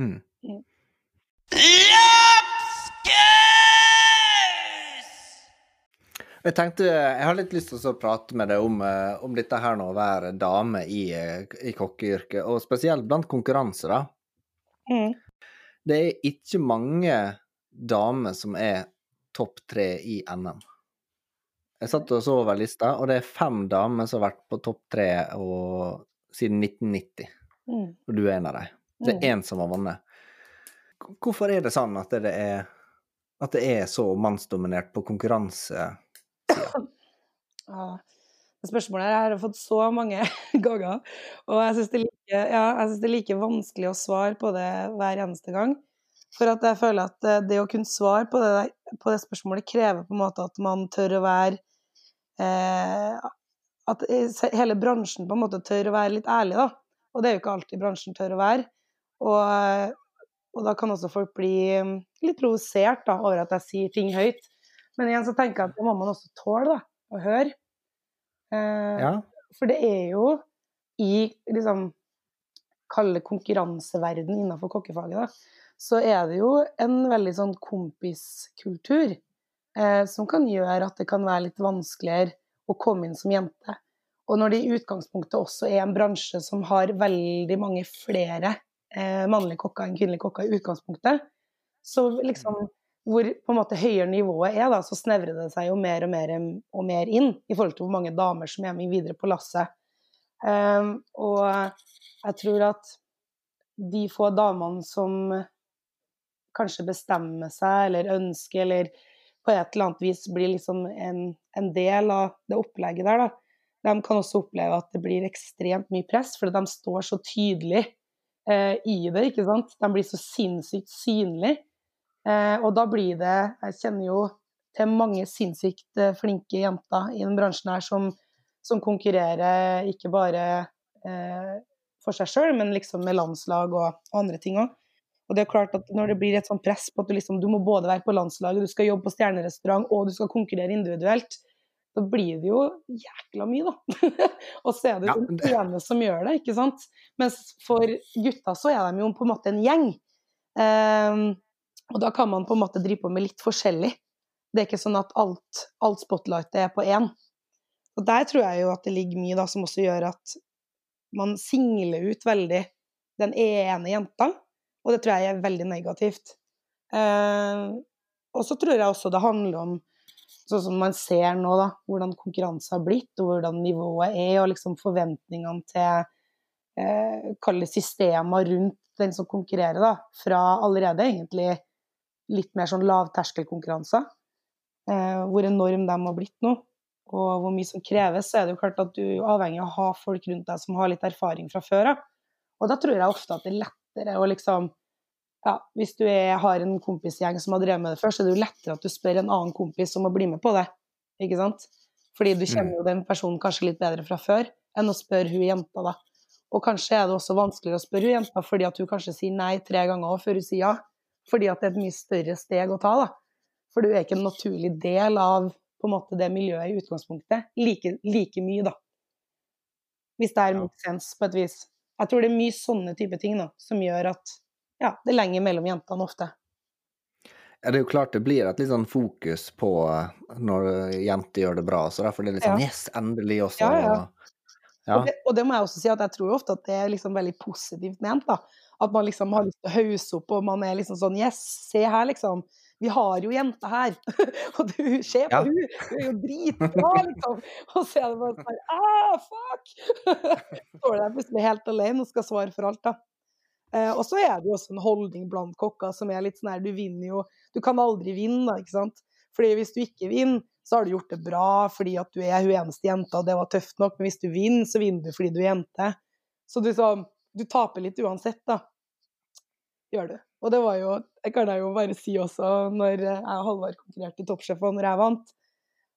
Mm. Mm. Jeg tenkte, jeg har litt lyst til å prate med deg om, eh, om dette her nå, å være dame i, eh, i kokkeyrket, og spesielt blant konkurranse, da. Mm. Det er ikke mange damer som er topp tre i NM. Jeg satt og så over lista, og det er fem damer som har vært på topp tre og, siden 1990, Mm. og du er en av dem. Det er én som har vunnet. Hvorfor er det sånn at det er, at det er så mannsdominert på konkurranse? Det spørsmålet her har jeg fått så mange ganger, og jeg syns det, like- ja, det er like vanskelig å svare på det hver eneste gang. For at jeg føler at eh, det å kunne svare på det, på det spørsmålet krever på en måte at man tør å være eh, At hele bransjen på en måte tør å være litt ærlig, da. Og det er jo ikke alltid bransjen tør å være. Og, eh, og da kan også folk bli mm, litt provosert da, over at jeg sier ting høyt. Men igjen så tenker jeg at det må man også tåle, da å høre. Eh, Ja? For det er jo i liksom Kalle det konkurranseverden innenfor kokkefaget, da, så er det jo en veldig sånn kompiskultur eh, som kan gjøre at det kan være litt vanskeligere å komme inn som jente. Og når det i utgangspunktet også er en bransje som har veldig mange flere eh, mannlige kokker enn kvinnelige kokker i utgangspunktet, så liksom hvor på en måte høyere nivået er, da, så snevrer det seg jo mer og mer og mer inn i forhold til hvor mange damer som er med videre på lasset. Um, og jeg tror at de få damene som kanskje bestemmer seg eller ønsker, eller på et eller annet vis blir liksom en, en del av det opplegget der, da, de kan også oppleve at det blir ekstremt mye press, fordi de står så tydelig eh, i det, ikke sant. De blir så sinnssykt synlige. Eh, og da blir det Jeg kjenner jo til mange sinnssykt eh, flinke jenter i den bransjen her som, som konkurrerer ikke bare eh, for seg sjøl, men liksom med landslag og, og andre ting òg. Og det er klart at når det blir et sånt press på at du liksom du må både være på landslaget, du skal jobbe på stjernerestaurant og du skal konkurrere individuelt, da blir det jo jækla mye, da. og så er det Ja, den ene som gjør det, ikke sant. Mens for gutta så er de jo på en måte en gjeng. Ehm, og da kan man på en måte drive på med litt forskjellig. Det er ikke sånn at alt, alt spotlightet er på én. Og der tror jeg jo at det ligger mye da som også gjør at man singler ut veldig den ene jenta, og det tror jeg er veldig negativt. Eh, og så tror jeg også det handler om sånn som man ser nå, da, hvordan konkurranse har blitt, og hvordan nivået er, og liksom forventningene til eh, systemer rundt den som konkurrerer, da, fra allerede egentlig litt mer sånn lavterskelkonkurranser. Eh, hvor enorm de har blitt nå, og hvor mye som kreves, så er det jo klart at du er avhengig av å ha folk rundt deg som har litt erfaring fra før av. Og da tror jeg ofte at det er lettere å liksom ja, Hvis du er, har en kompisgjeng som har drevet med det før, så er det jo lettere at du spør en annen kompis om å bli med på det. Ikke sant? Fordi du kjenner jo den personen kanskje litt bedre fra før enn å spørre hun jenta, da. Og kanskje er det også vanskeligere å spørre hun jenta fordi at hun kanskje sier nei tre ganger før hun sier ja. Fordi at det er et mye større steg å ta, da. For du er ikke en naturlig del av på en måte det miljøet i utgangspunktet. Like, like mye, da. Hvis det er Ja. sens på et vis. Jeg tror det er mye sånne type ting da, som gjør at ja, det er lenger mellom jentene ofte. Ja, det er jo klart det blir et litt sånn fokus på eh, når jenter gjør det bra, så derfor er litt sånn Ja. Yes, endelig også. Ja, ja. Og, det, og det må jeg også si at jeg tror ofte at det er liksom veldig positivt ment. da. At man liksom har lyst til å hause opp, og man er liksom sånn Yes, se her, liksom. Vi har jo jenta her. og du, se på Ja. hun, hun er jo dritbra, liksom. Og så er det bare sånn Ah, fuck! Står der plutselig helt alene og skal svare for alt, da. Eh, og så er det jo også en holdning blant kokker som er litt sånn her Du vinner jo Du kan aldri vinne, da, ikke sant. Fordi hvis du ikke vinner, så har du gjort det bra fordi at du er hun eneste jenta, og det var tøft nok. Men hvis du vinner, så vinner du fordi du er jente. Så du, sånn, du taper litt uansett, da. Gjør du. Og det var jo Jeg kan jo bare si også, når jeg og Halvard konkurrerte i Toppsjef, og når jeg vant,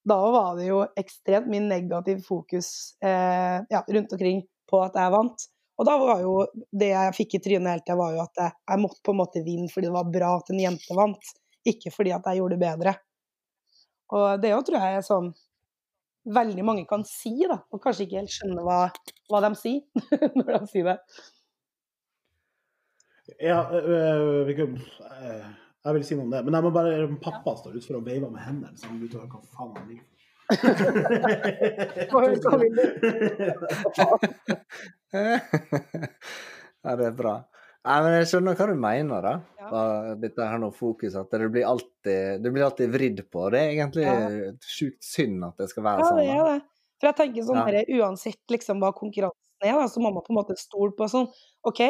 da var det jo ekstremt mye negativ fokus eh, ja, rundt omkring på at jeg vant. Og da var jo det jeg fikk i trynet hele tida, var jo at jeg, jeg måtte på en måte vinne fordi det var bra at en jente vant, ikke fordi at jeg gjorde det bedre. Og det jo tror jeg er sånn veldig mange kan si, da, og kanskje ikke helt skjønne hva, hva de sier når de sier det. Ja, øh, vi øh, jeg vil si noe om det. Men jeg må bare Pappa står utenfor og veiver med hendene, så han vil høre hva faen han vil. Hva hva vil du? ja, det er bra. Nei, men Jeg skjønner hva du mener, da. Ja. Dette her nå fokus, at det blir alltid, det blir alltid vridd på. Det er egentlig Ja. sjukt synd at det skal være Ja, sånn. det er det. For jeg tenker sånn Ja. her, uansett liksom hva konkurransen er, da, så må man på en måte stole på sånn OK,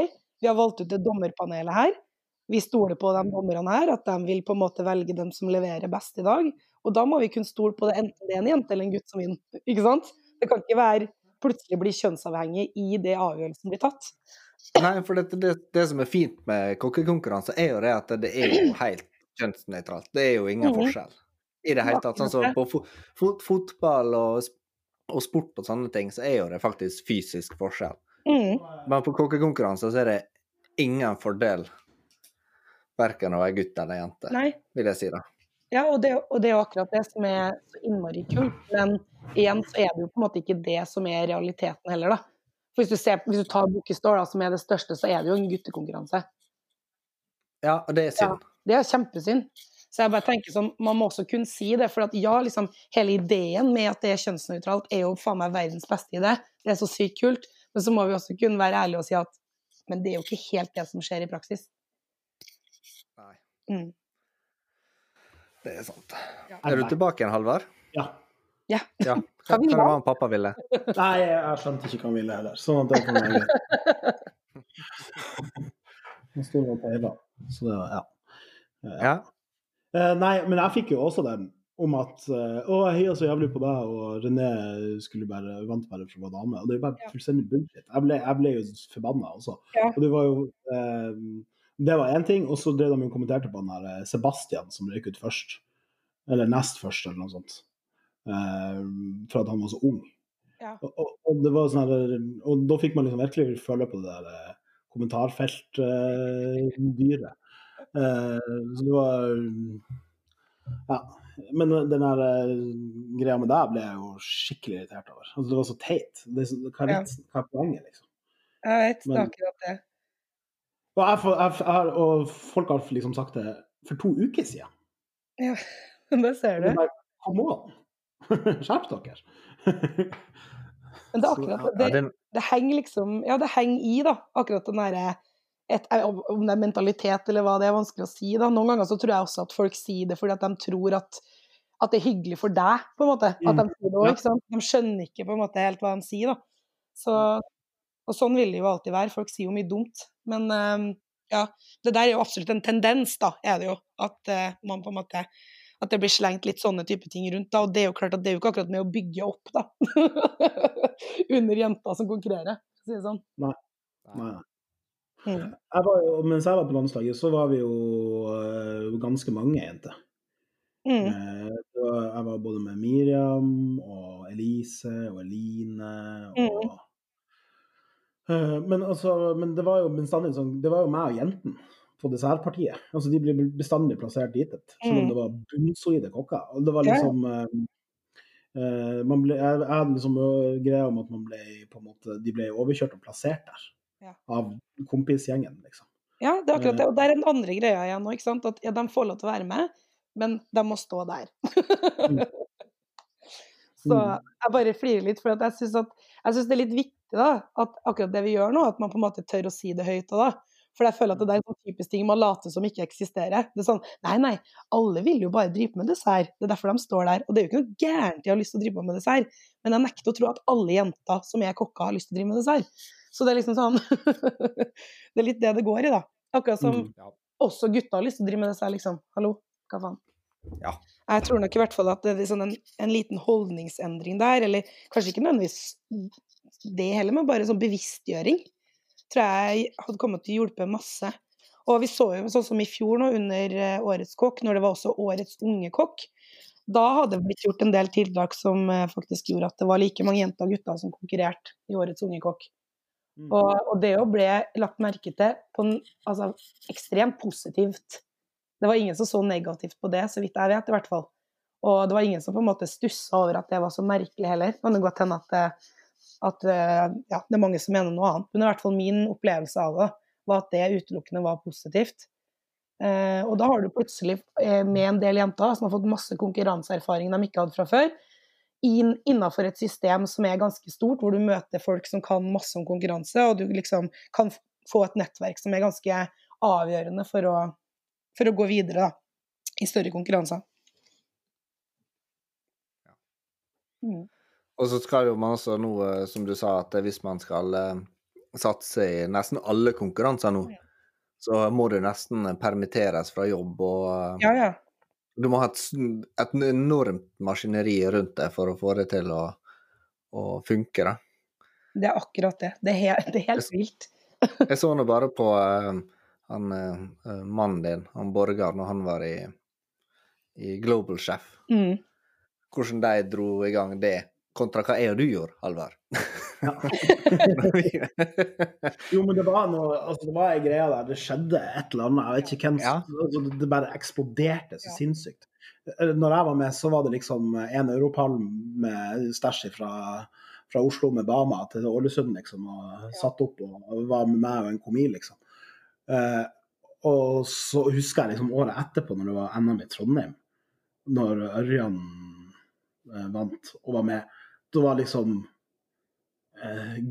vi har valgt ut det dommerpanelet her. Vi stoler på de dommerne her, at de vil på en måte velge dem som leverer best i dag. Og da må vi kunne stole på det, enten det er en jente eller en gutt som vinner. Ikke sant? Det kan ikke være plutselig bli kjønnsavhengig i det avgjørelsen blir tatt. Nei, for det, det, det som er fint med kokkekonkurranse, er jo det at det er jo helt kjønnsnøytralt. Det er jo ingen Mhm. forskjell i det hele tatt. Sånn som på fo fot fotball og, og sport og sånne ting, så er jo det faktisk fysisk forskjell. Mm. Men på kokkekonkurranse så er det ingen fordel verken å være gutt eller jente, Nei. vil jeg si da. Ja, og det, og det er jo akkurat det som er så innmari kult. Men igjen så er det jo på en måte ikke det som er realiteten heller, da. For hvis du, ser, hvis du tar Bookestore, som er det største, så er det jo en guttekonkurranse. Ja, og det er synd. Det er kjempesynd. Så jeg bare tenker sånn, Man må også kunne si det. For at ja, liksom, hele ideen med at det er kjønnsnøytralt, er jo faen meg verdens beste idé. Det er så sykt kult. Men så må vi også kunne være ærlige og si at men det er jo ikke helt det som skjer i praksis. Nei, Mm. det er sant. Ja. Er du tilbake igjen, Halvard? Ja. Ja. Ja. Hva Hva var det pappa ville? Nei, jeg skjønte ikke hva han ville heller. Sånn at det kan være greit. Han sto og peiva. Så det var ja. Ja. Eh, nei, men jeg fikk jo også den om at eh, Å, jeg heier så jævlig på deg, og René skulle bare vant bare for å være dame. Og det er bare Ja. fullstendig bullshit. Jeg ble, jeg ble jo forbanna også. Ja. Og det var jo eh, Det var én ting, og så drev de og kommenterte på han her eh, Sebastian som røyk ut først. Eller nest først, eller noe sånt. Eh, for at han var så ung. Ja. Og, og, og det var sånn her, og da fikk man liksom virkelig føle på det der eh, kommentarfeltdyret. Eh, så det var Ja. Men den der eh, greia med deg ble jeg jo skikkelig irritert over. Altså, det var så teit. Det, er så- hva, er Ja. vitsen? hva er poenget, liksom? Jeg vet, det er Men- akkurat det. Og, jeg, jeg, jeg, og folk har liksom sagt det for to uker siden. Ja, det ser du. Come on! Skjerp dere! Men det er akkurat det. det henger liksom Ja, det henger i, da. Akkurat den derre et, Om det er mentalitet eller hva, det er vanskelig å si. da. Noen ganger så tror jeg også at folk sier det fordi at de tror at, at det er hyggelig for deg, på en måte. At de Mm. sier det også, ikke sant? De skjønner ikke på en måte helt hva de sier, da. Så, og sånn vil det jo alltid være. Folk sier jo mye dumt. Men eh, ja, det der er jo absolutt en tendens, da, er det jo. At eh, man på en måte at det blir slengt litt sånne type ting rundt. da, Og det er jo klart at det er jo ikke akkurat med å bygge opp, da. Under jenta som konkurrerer, for å si det sånn. Nei, nei. Mm. Jeg var jo, mens jeg var på landslaget, så var vi jo uh, ganske mange jenter. Mm. Uh, var, jeg var både med Miriam og Elise og Eline og Mm. uh, men, altså, men det var jo bestandig sånn Det var jo meg og jentene på dessertpartiet. Altså, de blir bestandig plassert dit, selv om Mm. det var bunnsolide kokker. Og det var liksom man ble, jeg, jeg hadde liksom greia om at man ble måte, de ble overkjørt og plassert der Ja. av kompisgjengen, liksom. Ja, det er akkurat det. Og det er den andre greia igjen nå, ikke sant. At ja, de får lov til å være med, men de må stå der. Så Mm. jeg bare flirer litt, for at jeg syns det er litt viktig da, at akkurat det vi gjør nå, at man på en måte tør å si det høyt. Da. For jeg føler at det er en sånn typisk ting man later som ikke eksisterer. Det er sånn Nei, nei, alle vil jo bare drive med dessert. Det er derfor de står der. Og det er jo ikke noe gærent i å ha lyst til å drive med dessert, men jeg nekter å tro at alle jenter som er kokker, har lyst til å drive med dessert. Så det er liksom sånn Det er litt det det går i, da. Akkurat som Mm. Ja. også gutta har lyst til å drive med dessert, liksom. Hallo, hva faen? Ja. Jeg tror nok i hvert fall at det er sånn en, en liten holdningsendring der, eller kanskje ikke nødvendigvis det heller, men bare sånn bevisstgjøring, tror jeg hadde kommet til å hjelpe masse. Og vi så jo sånn som i fjor nå, under eh, Årets kokk, når det var også Årets unge kokk, da hadde det blitt gjort en del tiltak som eh, faktisk gjorde at det var like mange jenter og gutter som konkurrerte i Årets unge kokk. Mm. Og, og det jo ble lagt merke til på en altså, ekstremt positivt. Det var ingen som så negativt på det, så vidt jeg vet i hvert fall. Og det var ingen som på en måte stussa over at det var så merkelig heller. Det godt hende at, det, at eh, ja, det er mange som mener noe annet. Men i hvert fall min opplevelse av det var at det utelukkende var positivt. Eh, og da har du plutselig eh, med en del jenter som har fått masse konkurranseerfaring de ikke hadde fra før, inn, innenfor et system som er ganske stort, hvor du møter folk som kan masse om konkurranse, og du liksom kan få et nettverk som er ganske avgjørende for å, for å gå videre da, i større konkurranser. Mm. Og så skal jo man også nå, eh, som du sa, at hvis man skal eh, satse i nesten alle konkurranser nå, så må du nesten permitteres fra jobb, og eh, Ja, ja. Du må ha et, et enormt maskineri rundt deg for å få det til å, å funke, da. Det er akkurat det. Det er, he det er helt vilt. Jeg så nå bare på uh, han uh, mannen din, han Borgar, når han var i, i Global Chef. Mm. Hvordan de dro i gang det, kontra hva jeg og du gjorde, Halvard. Ja. Jo, men det var noe altså, Det var ei greie der. Det skjedde et eller annet. Jeg vet ikke hvem Ja. altså, det- Det bare eksploderte så Ja. sinnssykt. Eh, Når jeg var med, så var det liksom en europalm med stæsj fra, fra Oslo med Bama til Ålesund, liksom, og satt opp og var med meg og en komi, liksom. Uh, og så husker jeg liksom året etterpå, når det var NM i Trondheim, når Ørjan eh, vant og var med, da var liksom eh,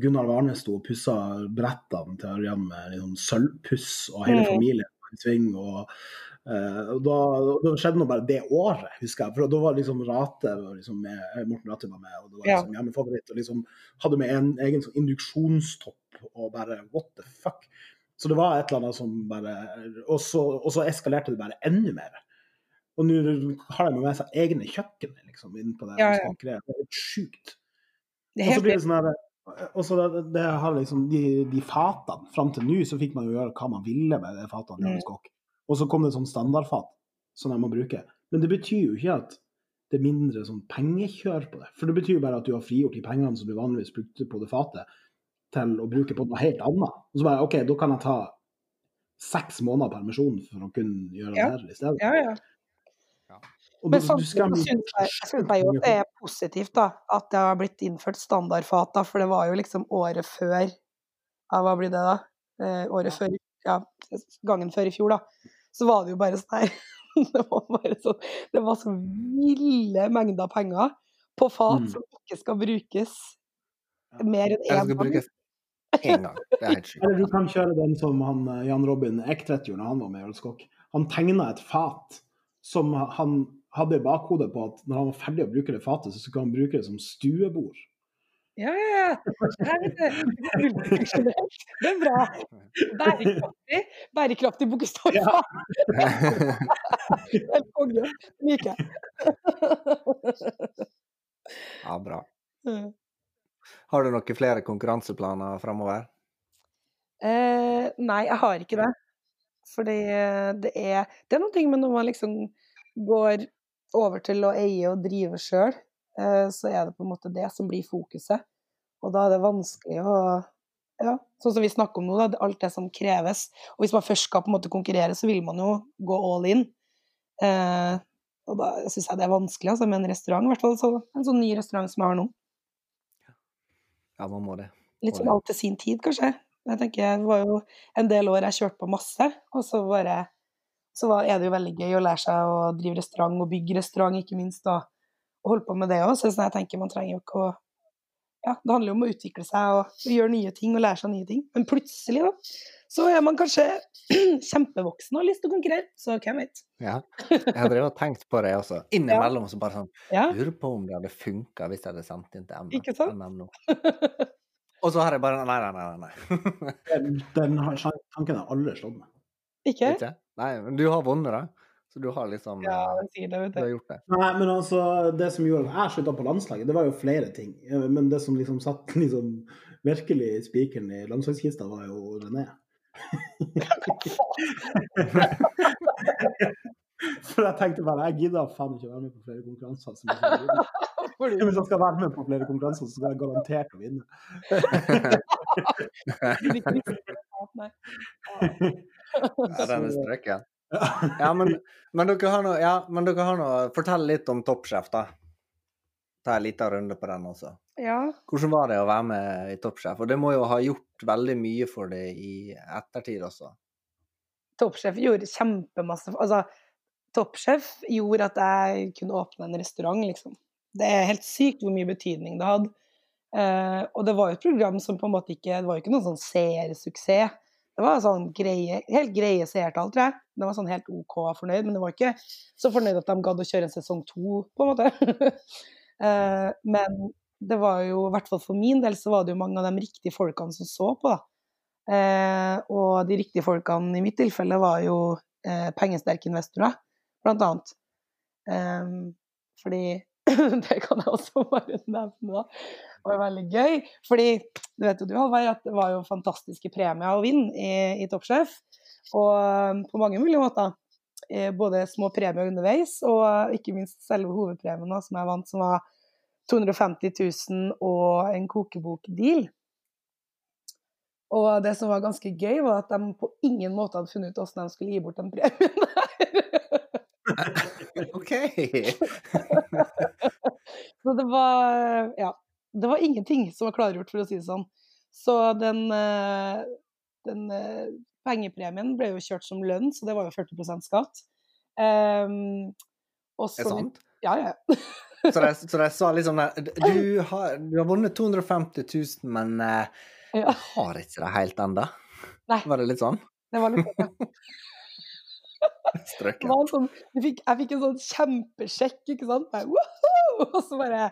Gunnar Warne sto og pussa brettene til Ørjan med liksom sølvpuss, og hele Mm. familien i sving. og Uh, og da, da skjedde noe bare det året, husker jeg. For da var liksom Rate liksom med, Morten Rate var med, og det var Ja. liksom hjemmefavoritt. Og liksom hadde med en egen sånn induksjonstopp og bare what the fuck. Så det var et eller annet som bare Og så, og så eskalerte det bare enda mer. Og nå har de med seg egne kjøkken liksom, inn på det. Ja, ja. Det er helt sjukt. Det er Og så blir det sånn her og så det, det har liksom de, de fatene Fram til nå så fikk man jo gjøre hva man ville med de fatene. Mm. Og så kom det sånn standardfat som de må bruke. Men det betyr jo ikke at det er mindre sånn pengekjør på det. For det betyr jo bare at du har frigjort de pengene som du vanligvis brukte på det fatet, til å bruke på noe helt annet. Og så bare OK, da kan jeg ta seks måneder permisjon for å kunne gjøre Ja. det her i stedet. Ja, ja. Og Men samtidig så jo syns jeg, jeg synes jo at det er positivt da, at det har blitt innført standardfat, da, for det var jo liksom året før ja, Hva blir det da? Eh, året før Ja, gangen før i fjor, da. Så var det jo bare sånn her Det var bare sånn Det var så ville mengder penger på fat Mm. som ikke skal brukes mer enn Jeg én gang. En gang. Det er helt Eller du kan kjøre den som han, eh, Jan Robin Ektvedt gjorde når han var med i Årets. Han tegna et fat som han hadde i bakhodet på at når han var ferdig å bruke det fatet, så skulle han bruke det som stuebord. Ja, ja, ja. Det er det. Det er bra. Bærekraftig. Bærekraftig bokstav. Ja. Helt konge. Liker jeg. Ja, bra. Mm. Har du noen flere konkurranseplaner framover? Eh, nei, jeg har ikke det. Fordi eh, det er Det er ting med når man liksom går over til å eie og drive sjøl, eh, så er det på en måte det som blir fokuset. Og da er det vanskelig å ja, sånn som vi snakker om nå, da, alt det som kreves. Og hvis man først skal på en måte konkurrere, så vil man jo gå all in. Eh, og da syns jeg det er vanskelig altså, med en restaurant, i hvert fall så, en sånn ny restaurant som jeg har nå. Ja, man må det. Litt som sånn alt til sin tid, kanskje. Jeg tenker, Det var jo en del år jeg kjørte på masse, og så bare så var, er det jo veldig gøy å lære seg å drive restaurant og bygge restaurant, ikke minst, og, og holde på med det òg. Så jeg tenker man trenger jo ikke å Ja, det handler jo om å utvikle seg og, gjøre nye ting og lære seg nye ting. Men plutselig, da, så er man kanskje kjempevoksen og har lyst til å konkurrere. Så hvem vet. Ja. Jeg har drevet og tenkt på det også. Innimellom så bare sånn Ja, Lurer på om det hadde funka hvis jeg hadde sendt inn til Emma. Ikke sant? NMNO. Og så har jeg bare Nei, nei, nei. nei, nei. Den, den tanken har alle slått meg. ikke? Ikke? Nei, men du har vunnet, da. Så du har liksom Ja, eh, sier det, vet Du har gjort det. Nei, men altså, det som gjorde at jeg slutta på landslaget, det var jo flere ting. Eh, Men det som liksom satt liksom virkelig spikeren i landslagskista, var jo René. For jeg tenkte bare, jeg gidder faen ikke å være med på flere konkurranser. Som du- Hvis jeg skal være med på flere konkurranser, så skal jeg garantert å vinne. Ja, den er strøken. Ja, men, men dere har noe, ja, men dere har noe Fortell litt om Toppsjef, da. Ta en liten runde på den også. Ja. Hvordan var det å være med i Toppsjef? Og det må jo ha gjort veldig mye for deg i ettertid også. Toppsjef gjorde kjempemasse Altså, Toppsjef gjorde at jeg kunne åpne en restaurant, liksom. Det er helt sykt hvor mye betydning det hadde. Uh, og det var jo et program som på en måte ikke Det var jo ikke noen sånn seersuksess. Det var sånn greie, helt greie seertall, tror jeg. De var sånn helt OK fornøyd, men det var ikke så fornøyd at de gadd å kjøre en sesong to, på en måte. eh, men det var jo, i hvert fall for min del, så var det jo mange av de riktige folkene som så på, da. Eh, og de riktige folkene i mitt tilfelle var jo eh, pengesterke investorer, blant annet. Fordi Det kan jeg også bare nevne, da. Var veldig gøy. Fordi du vet jo du, Halvard, at det var jo fantastiske premier å vinne i, i Toppsjef. Og eh, på mange mulige måter. Eh, både små premier underveis, og ikke minst selve hovedpremien som jeg vant, som var 250 000 og en kokebokdeal. Og det som var ganske gøy, var at de på ingen måte hadde funnet ut hvordan de skulle gi bort den premien der. OK! Så det var Ja. Det var ingenting som var klargjort, for å si det sånn. Så den, eh, den eh, pengepremien ble jo kjørt som lønn, så det var jo 40% skatt. Um, og Er det sant? Ja, ja. Så de, så de sa liksom du har, du har vunnet 250 000, men uh, Ja. jeg har ikke det helt ennå. Var det litt sånn? Det var litt sånn. ja. Strøken. sånn, fikk, jeg fikk en sånn kjempesjekk, ikke sant? Bare, Og så bare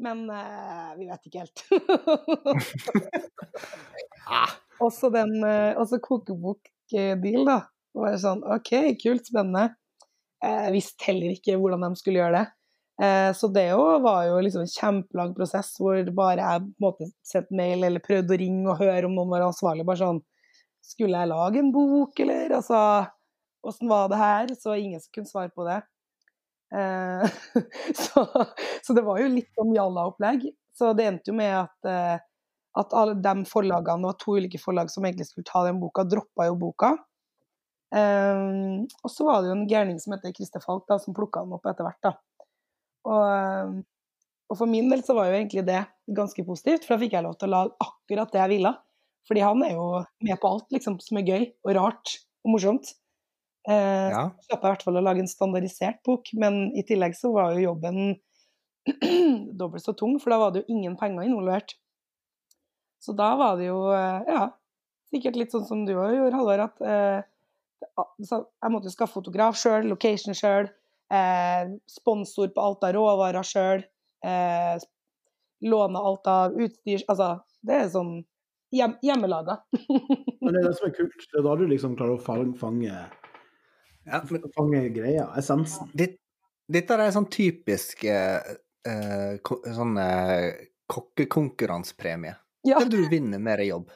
Men uh, vi vet ikke helt. Ah, Også den eh, også kokebokdeal, da. Det var sånn OK, kult, spennende. Jeg visste heller ikke hvordan de skulle gjøre det. Eh, Så det var jo liksom en kjempelang prosess hvor bare jeg på en måte sendte mail eller prøvde å ringe og høre om noen var ansvarlig. Bare sånn Skulle jeg lage en bok, eller? Altså Åssen var det her? Så ingen som kunne svare på det. Eh, så, så det var jo litt sånn jalla-opplegg. Så det endte jo med at, eh, at alle de forlagene, det var to ulike forlag som egentlig skulle ta den boka, droppa jo boka. Um, og så var det jo en gærning som heter Christer Falk, da, som plukka den opp etter hvert. da. Og, og for min del så var jo egentlig det ganske positivt, for da fikk jeg lov til å lage akkurat det jeg ville. Fordi han er jo med på alt liksom, som er gøy og rart og morsomt. Eh, ja. slapp jeg i hvert fall å lage en standardisert bok, men i tillegg så var jo jobben dobbelt så tung, for da var det jo ingen penger involvert. Så da var det jo, eh, ja, sikkert litt sånn som du òg gjorde, Halvor, at eh, jeg måtte jo skaffe fotograf sjøl, location sjøl, eh, sponsor på alt av råvarer sjøl, eh, låne alt av utstyr Altså, det er sånn hjem, hjemmelaga. Men det er det som er kult. Det er da du liksom klarer å fange, fange, ja men fange greia, essensen. det, dette er sånn typisk eh, eh, sånn eh, kokkekonkurransepremie. Ja, Kan du vinne mer jobb.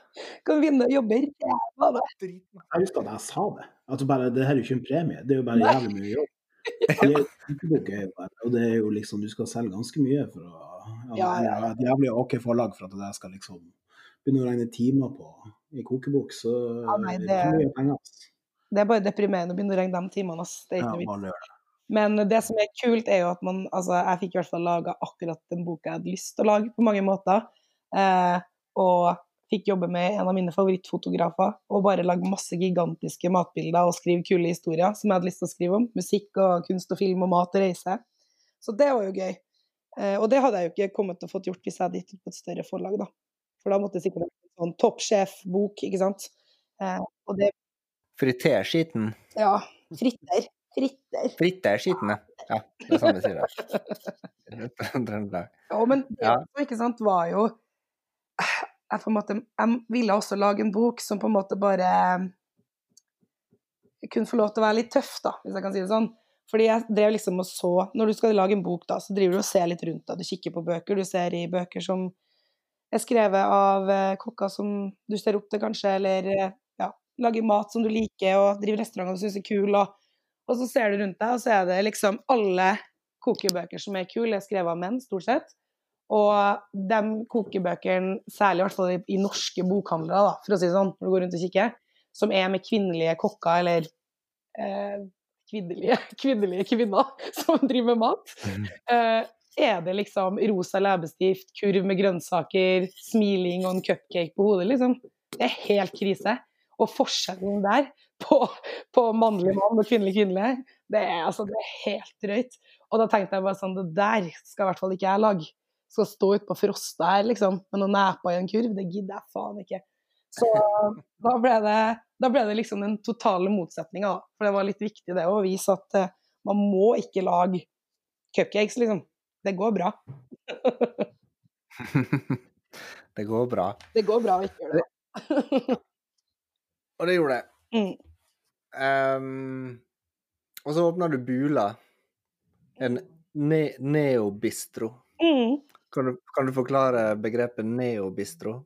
kan vinne jobber. ræva da? Jeg husker at jeg sa det. At bare, det her er jo ikke en premie, det er jo bare jævlig mye jobb. Det er, er bare, og det er jo liksom, du skal selge ganske mye for å ja, Ja, ja, et jævlig OK forlag for at det skal liksom begynne å regne timer på i kokebok, så Ja, nei, er det det- ikke mye penger. Det er bare deprimerende å begynne å regne de timene. Det Ja, det. Men det som er kult, er jo at man Altså, jeg fikk i hvert fall laga akkurat den boka jeg hadde lyst til å lage, på mange måter. Eh, og fikk jobbe med en av mine favorittfotografer, og bare lage masse gigantiske matbilder og skrive kule historier som jeg hadde lyst til å skrive om. Musikk og kunst og film og mat og reise. Så det var jo gøy. Eh, og det hadde jeg jo ikke kommet til å fått gjort hvis jeg hadde gitt ut på et større forlag, da. For da måtte det sikkert vært en sånn toppsjef-bok, ikke sant. Eh, og det Friter skiten. Ja. Fritter. Fritter. Fritter skiten, ja. ja. Det er sånn vi sier det. Trøndelag. Ja, men det Ja. ikke sant, var jo jeg, på en måte, jeg ville også lage en bok som på en måte bare kunne få lov til å være litt tøff, da, hvis jeg kan si det sånn. Fordi jeg drev liksom og så Når du skal lage en bok, da, så driver du og ser litt rundt deg. Du kikker på bøker. Du ser i bøker som er skrevet av eh, kokker som du ser opp til, kanskje, eller eh, lager mat som du liker, og driver restauranter du syns er kul, og, og så ser du rundt deg, og så er det liksom alle kokebøker som er kule, er skrevet av menn, stort sett. Og de kokebøkene, særlig i hvert fall i, norske bokhandlere, da, for å si det sånn, når du går rundt og kikker, som er med kvinnelige kokker eller eh, kvinnelige, kvinnelige kvinner som driver med mat, eh, er det liksom rosa leppestift, kurv med grønnsaker, smiling og en cupcake på hodet, liksom. Det er helt krise. Og forskjellen der på, på mannlig mann og kvinnelig kvinnelig, det er, altså, det er helt drøyt. Og da tenkte jeg bare sånn, det der skal i hvert fall ikke jeg lage. Skal stå ute på frosta her, liksom, med noen neper i en kurv, det gidder jeg faen ikke. Så da ble det, da ble det liksom den totale motsetninga. For det var litt viktig det å vise at uh, man må ikke lage cupcakes, liksom. Det går bra. Det går bra. Det går bra å ikke gjøre det. Og det gjorde det. Mm. Um, og så åpna du Bula, en ne neobistro. Mm. Kan du, kan du forklare begrepet neobistro?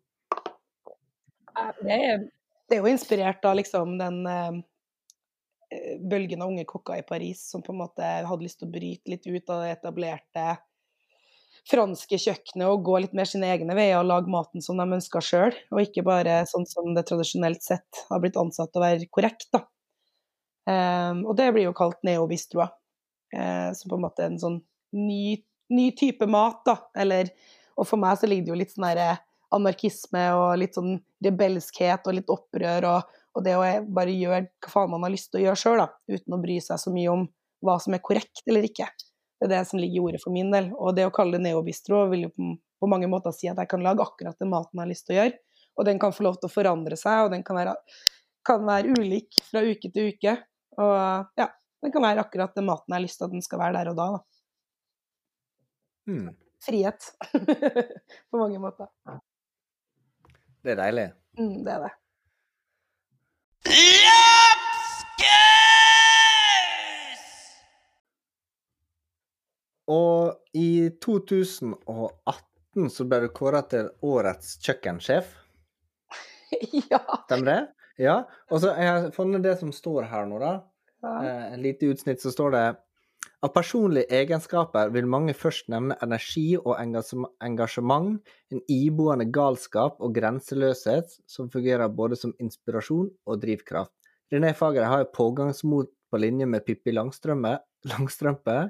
Det er, det er jo inspirert av liksom den eh, bølgen av unge kokker i Paris som på en måte hadde lyst til å bryte litt ut av det etablerte franske kjøkkenet og gå litt mer sine egne veier og lage maten som de ønsker sjøl, og ikke bare sånn som det tradisjonelt sett har blitt ansatt å være korrekt. da. Um, og det blir jo kalt neobistroa, uh, som på en måte er en sånn ny, ny type mat, da. Eller, og for meg så ligger det jo litt sånn der anarkisme og litt sånn rebelskhet og litt opprør, og, og det å bare gjøre hva faen man har lyst til å gjøre sjøl, uten å bry seg så mye om hva som er korrekt eller ikke. Det er det som ligger i ordet for min del. Og det å kalle det neobistro vil jo på, mange måter si at jeg kan lage akkurat den maten jeg har lyst til å gjøre, og den kan få lov til å forandre seg, og den kan være, kan være ulik fra uke til uke. Og ja, den kan være akkurat den maten jeg har lyst til at den skal være der og da. da. Hmm, Frihet. på mange måter. det er deilig. Mm, det er det. Og i 2018 så ble du kåra til årets kjøkkensjef. ja. Stemmer det? Ja. Og så har jeg funnet det som står her nå, da. ja. Eh, En lite utsnitt så står det av personlige egenskaper vil mange først nevne energi og engasjement, en iboende galskap og grenseløshet som fungerer både som inspirasjon og drivkraft. René Fager har pågangsmot på linje med Pippi Langstrømpe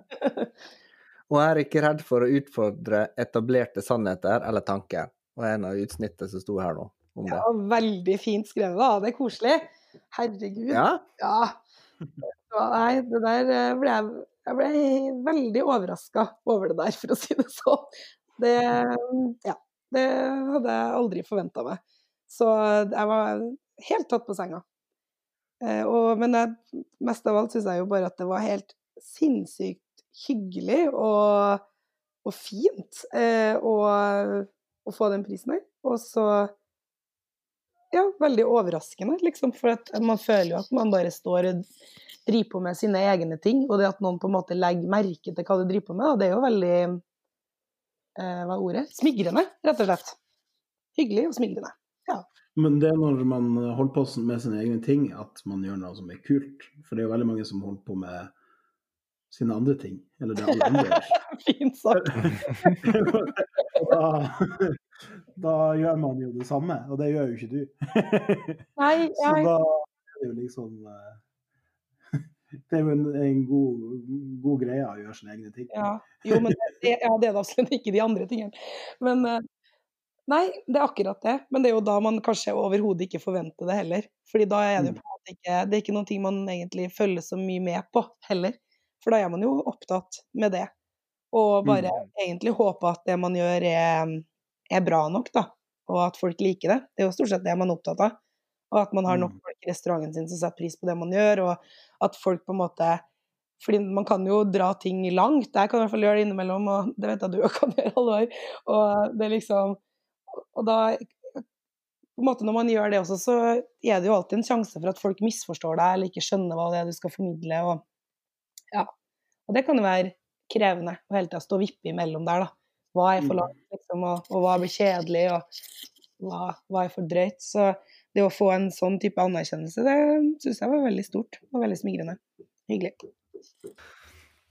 og er ikke redd for å utfordre etablerte sannheter eller tanker. Og en av utsnittene som sto her nå om det. ja, veldig fint skrevet, da. Det er koselig. Herregud. Ja, Ja. Ja, Nei, det der eh, ble jeg, jeg ble veldig overraska over det der, for å si det sånn. Det, ja, det hadde jeg aldri forventa meg. Så jeg var helt tatt på senga. Eh, og, men jeg, mest av alt syns jeg jo bare at det var helt sinnssykt hyggelig og, og fint eh, å, få den prisen her. Og så ja, veldig overraskende, liksom. For man føler jo at man bare står og driver på med sine egne ting. Og det at noen på en måte legger merke til hva du driver på med, det er jo veldig eh, Hva er ordet? Smigrende, rett og slett. Hyggelig og smigrende. Men det er når man holder på med sine egne ting, at man gjør noe som er kult. For det er jo veldig mange som holder på med sine andre ting. Eller det alle andre gjør. Fint sagt. Da, da gjør man jo det samme, og det gjør jo ikke du. Nei, Så da er det jo liksom eh, Det er jo en, en god, god greie å gjøre sine egne ting. ja, jo, men det, ja, det er det absolutt ikke de andre tingene. Men eh, Nei, det er akkurat det. Men det er jo da man kanskje overhodet ikke forventer det heller. Fordi da er det jo Mm. på en måte ikke Det er ikke noe man egentlig følger så mye med på heller. For da er man jo opptatt med det. Og bare Mm. egentlig håpe at det man gjør er, er bra nok, da. Og at folk liker det. Det er jo stort sett det man er opptatt av. Og at man har nok Mm. folk i restauranten sin som setter pris på det man gjør, og at folk på en måte fordi man kan jo dra ting langt. Jeg kan i hvert fall gjøre det innimellom, og det vet jeg du kan gjøre, Halvor. Og det liksom Og da på en måte Når man gjør det også, så er det jo alltid en sjanse for at folk misforstår deg eller ikke skjønner hva det er du skal formidle. Og. Og det kan jo være krevende å hele tida stå og vippe imellom der, da. Hva er for langt, liksom, og, og hva blir kjedelig, og hva, hva er for drøyt. Så det å få en sånn type anerkjennelse, det syns jeg var veldig stort og veldig smigrende. Hyggelig.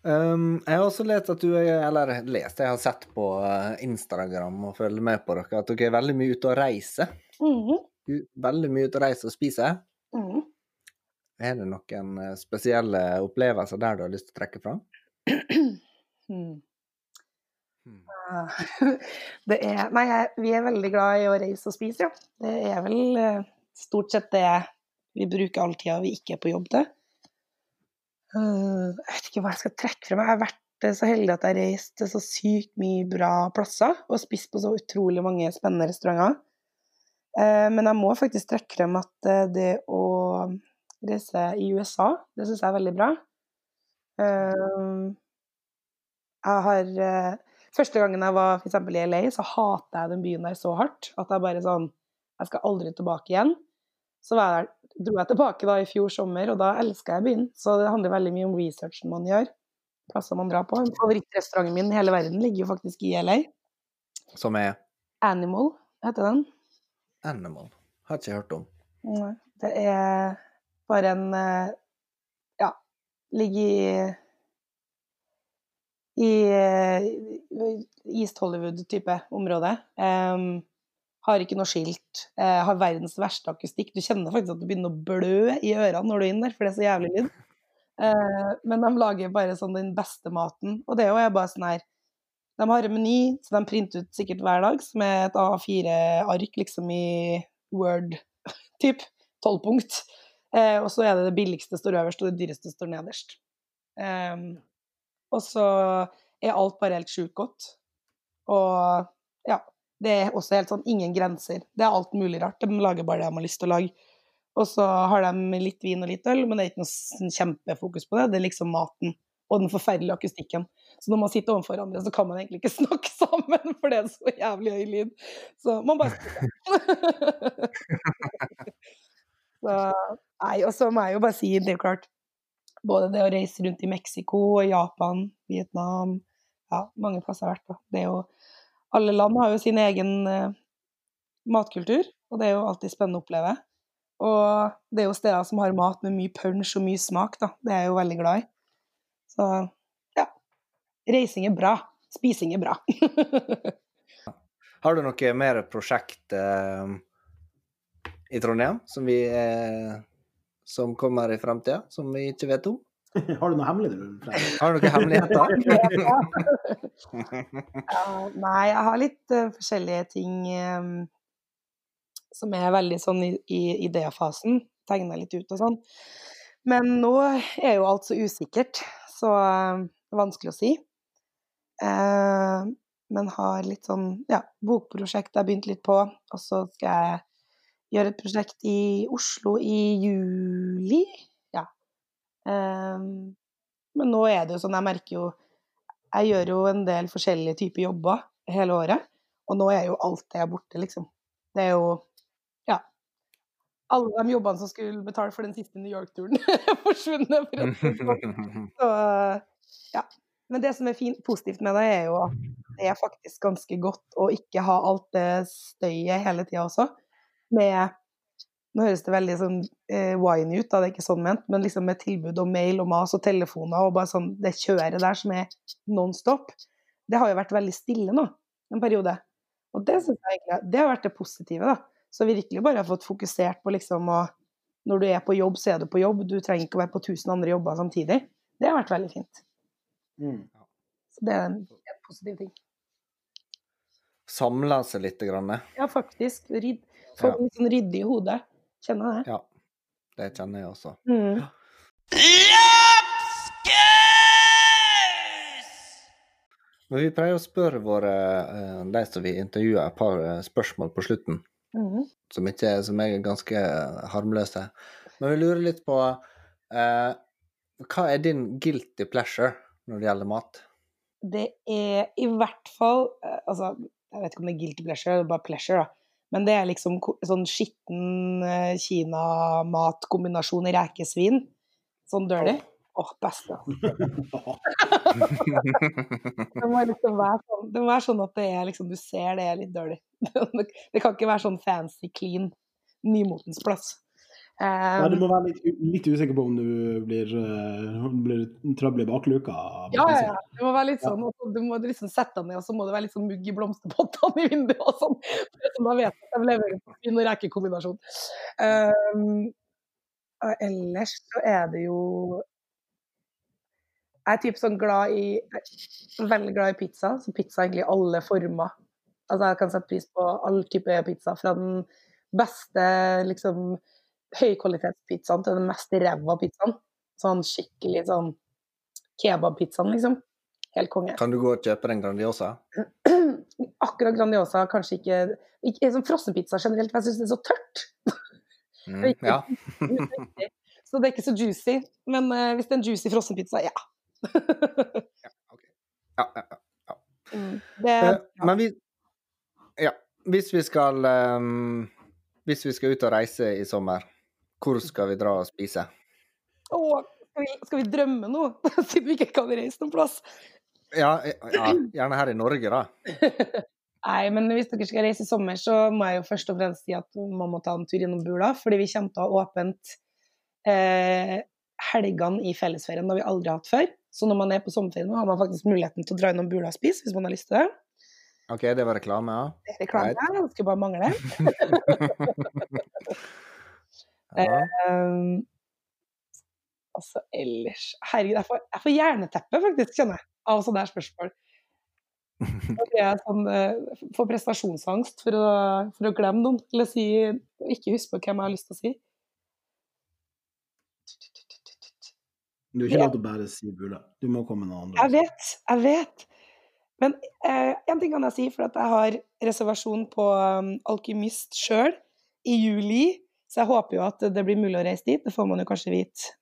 Um, jeg har også lest at du er, eller lest, jeg har sett på eh, Instagram og følger med på dere, at dere er veldig mye ute og reiser. Mm -hmm. Veldig mye ute og reiser og spiser. mhm. Er det noen eh, spesielle opplevelser der du har lyst til å trekke fram? Hmm. Eh, Det er Nei, vi er veldig glad i å reise og spise, ja. Det er vel eh, stort sett det vi bruker all tida vi ikke er på jobb til. Eh, Jeg vet ikke hva jeg skal trekke fra meg. Jeg har vært så heldig at jeg har reist til så sykt mye bra plasser og spist på så utrolig mange spennende restauranter. Men jeg må faktisk trekke frem at det å reise i USA, det syns jeg er veldig bra. Eh, Jeg har eh, Første gangen jeg var eksempel i LA, så hata jeg den byen der så hardt at jeg bare sånn Jeg skal aldri tilbake igjen. Så var jeg dro jeg tilbake da i fjor sommer, og da elska jeg byen. Så det handler veldig mye om researchen man gjør. Plasser man drar på. Favorittrestauranten min i hele verden ligger jo faktisk i LA. Som er Animal heter den. Animal. Har ikke hørt om. Nei, Det er bare en eh, Ja, ligge i i eh, East Hollywood-type område. Um, har ikke noe skilt. Uh, har verdens verste akustikk. Du kjenner faktisk at du begynner å blø i ørene når du er inne der, for det er så jævlig lyd. Uh, men de lager bare sånn den beste maten. Og det er jo bare sånn her De har en meny, så de printer ut sikkert hver dag, som er et A4-ark liksom i Word-typ. Tolvpunkt. Eh, og så er det det billigste står øverst, og det dyreste står nederst. Um, og så er alt bare helt sjukt godt. Og ja, det er også helt sånn ingen grenser. Det er alt mulig rart. De lager bare det de har lyst til å lage. Og så har de litt vin og litt øl, men det er ikke noe sånn kjempefokus på det. Det er liksom maten og den forferdelige akustikken. Så når man sitter overfor hverandre, så kan man egentlig ikke snakke sammen, for det er så jævlig høy lyd. Så man bare. så, nei, og så må jeg jo bare si, det er jo klart, både det å reise rundt i Mexico, Japan, Vietnam, ja, mange plasser har vært på. Det er jo, alle land har jo sin egen uh, matkultur, og det er jo alltid spennende å oppleve. Og det er jo steder som har mat med mye punch og mye smak, da. Det er jeg jo veldig glad i. Så ja. Reising er bra. Spising er bra. Har du noe mer prosjekt eh, i Trondheim som vi eh, som kommer i framtida, som vi ikke vet om? Har du noe hemmelig du vil? Har du noen hemmeligheter? ja, nei, jeg har litt uh, forskjellige ting um, som er veldig sånn i, i idéfasen. Tegna litt ut og sånn. Men nå er jo alt så usikkert, så uh, vanskelig å si. Uh, men har litt sånn ja, bokprosjekt jeg har begynt litt på. Og så skal jeg gjøre et prosjekt i Oslo i juli. Ja. Um, men nå er det jo sånn, jeg merker jo Jeg gjør jo en del forskjellige typer jobber hele året, og nå er jo alt det borte, liksom. Det er jo Ja. Alle de jobbene som skulle betale for den siste New York-turen, er forsvunnet. Så ja. Men det som er fint, positivt med det, er jo at det er faktisk ganske godt å ikke ha alt det støyet hele tida også. Med Nå høres det veldig sånn eh, wine ut, da, det er ikke sånn ment, men liksom med tilbud og mail og mas og telefoner og bare sånn det kjøret der som er non stop, det har jo vært veldig stille nå en periode. Og det synes jeg egentlig det har vært det positive, da. Så virkelig bare har fått fokusert på liksom å Når du er på jobb, så er du på jobb. Du trenger ikke å være på tusen andre jobber samtidig. Det har vært veldig fint. Mm. Så det er en, en positiv ting. Samle seg litt. Grann. Ja, faktisk. Rydd, få Ja. litt sånn ryddig i hodet. Kjenner det. Ja, det kjenner jeg også. Mm. Men vi pleier å spørre våre, eh, de som vi intervjuer, et par eh, spørsmål på slutten. Mm. Som, ikke, som er ganske harmløse. Men vi lurer litt på eh, Hva er din guilty pleasure når det gjelder mat? Det er i hvert fall eh, Altså, jeg vet ikke om det er guilty pleasure, eller bare pleasure, da. Men det er liksom sånn skitten kinamatkombinasjon Kina-matkombinasjon rekesvin. Sånn dirty. Åh, beste. Det må liksom være sånn, det må være sånn at det er liksom, du ser det er litt dirty. Det kan ikke være sånn fancy, clean, nymotens plass. Nei, du Um, må være litt, litt usikker på om du blir, uh, blir trøbbel i bakluka. ja, ja, ja. Det må være litt sånn, ja. du må liksom sette deg ned, og så må det være litt sånn mugg i blomsterpottene i vinduet og sånn. For at Da vet jeg at de leverer en fin rekekombinasjon. Um, og ellers så er det jo Jeg er typ sånn glad i er Veldig glad i pizza. Så pizza egentlig i alle former. Altså jeg kan sette pris på all type pizza. Fra den beste liksom høykvalitetspizzaen til den mest ræva pizzaen. Sånn skikkelig sånn kebabpizzaen, liksom. Helt konge. Kan du gå og kjøpe den Grandiosa? Akkurat Grandiosa, kanskje ikke, ikke sånn Frossenpizza generelt, for jeg syns det er så tørt. Mm, ja. Så det er ikke så juicy. Men uh, hvis det er en juicy frossenpizza, ja. ja, ja, ja. Mm, det, Eh, ja. Men vi Ja. Hvis vi skal um, Hvis vi skal ut og reise i sommer, hvor skal vi dra og spise? Å, skal, vi, skal vi drømme nå, siden vi ikke kan reise noen plass? Ja, ja, gjerne her i Norge, da. Nei, men hvis dere skal reise i sommer, så må jeg jo først og fremst si at man må ta en tur innom Bula, fordi vi kommer til å ha åpent eh, helgene i fellesferien, det har vi aldri hatt før. Så når man er på sommerferie nå, har man faktisk muligheten til å dra innom Bula og spise, hvis man har lyst til det. OK, det var reklame, ja. Det er reklame, ja. det skulle bare mangle. ja. Um, altså ellers Herregud, jeg får, jeg får jerneteppe, faktisk, kjenner jeg, av sånne her spørsmål. Sånn, eh, får prestasjonsangst for å, for å glemme noen, eller si, ikke huske på hvem jeg har lyst til å si. Du er ikke lov til å bare si Bula. Du må komme med noen andre. Jeg vet, jeg vet. Men eh, en ting kan jeg si, for at jeg har reservasjon på um, Alkymist sjøl i juli, så jeg håper jo at det blir mulig å reise dit. Det får man jo kanskje vite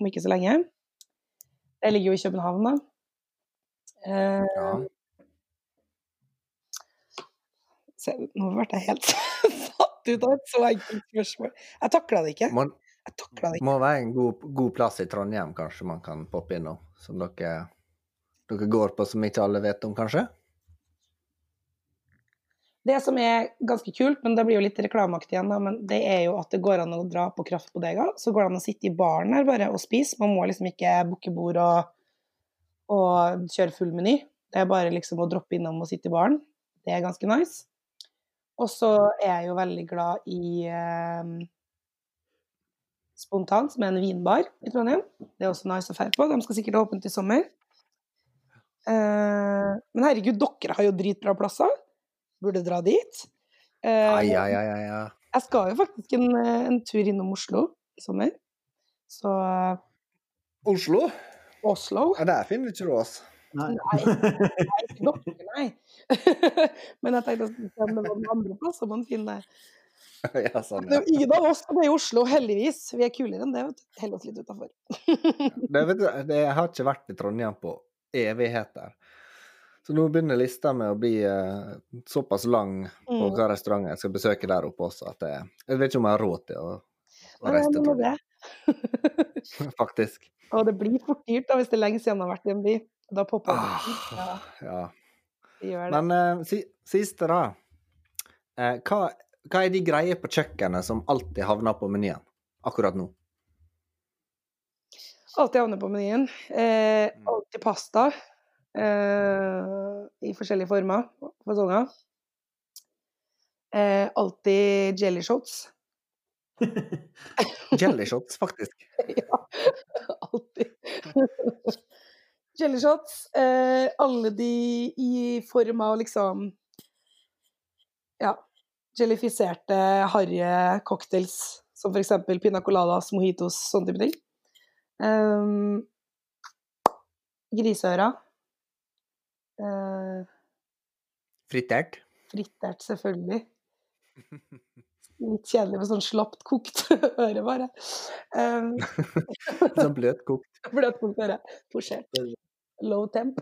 om ikke så lenge. Jeg ligger jo i København, da. Eh, ja. se, nå ble jeg helt satt ut av et så enkelt spørsmål. Jeg takla det ikke. Man, Jeg takla det ikke. må være en god, god plass i Trondheim, kanskje man kan poppe innom. Som dere, dere går på som ikke alle vet om, kanskje? Det som er ganske kult, men det blir jo litt reklameaktig igjen, da, men det er jo at det går an å dra på Kraftbodega. Så går det an å sitte i baren her bare og spise. Man må liksom ikke booke bord og, og kjøre full meny. Det er bare liksom å droppe innom og sitte i baren. Det er ganske nice. Og så er jeg jo veldig glad i eh, Spontan, som er en vinbar i Trondheim. Det er også nice å feire på. De skal sikkert ha åpent i sommer. Eh, men herregud, dere har jo dritbra plasser burde dra dit. Eh, Ai, ai, ai, ai, ai. Jeg skal jo faktisk en, eh, en tur innom Oslo i sommer. Så eh, Oslo? Oslo Ja, der finner ikke rås. Nei. Nei, nei, nei. Men jeg tenkte at det var noen andre plasser man finner det. ja, sånn, ja. ingen av oss som er i Oslo, heldigvis. Vi er kulere enn det. vet oss litt utafor. Det, har ikke vært i Trondheim på evigheter. Så nå begynner lista med å bli uh, såpass lang på Mm. hva restaurant jeg skal besøke der oppe også, at jeg, jeg vet ikke om jeg har råd til å, å reise til Trondheim, det. faktisk. Og det blir fort dyrt da, hvis det er lenge siden man har vært i en by. Da popper det. Ja, Ah, ja. det. Men uh, si, siste, da. Uh, hva, hva er de greier på kjøkkenet som alltid havner på menyen akkurat nå? Alltid havner på menyen. Uh, alltid pasta. Eh, I forskjellige former. Fasonger. Eh, alltid jelly shots. Jelly shots, faktisk. ja, alltid. jelly shots. Eh, alle de i form av liksom Ja, jellifiserte, harry cocktails. Som for eksempel pina coladas, mojitos, sånne type ting. Um, griseøra. Eh, Fritert. Frittert, selvfølgelig. Litt kjedelig med sånn slapt kokt øre, bare. Um, Sånn bløt kokt øre. Posjert. Low temp.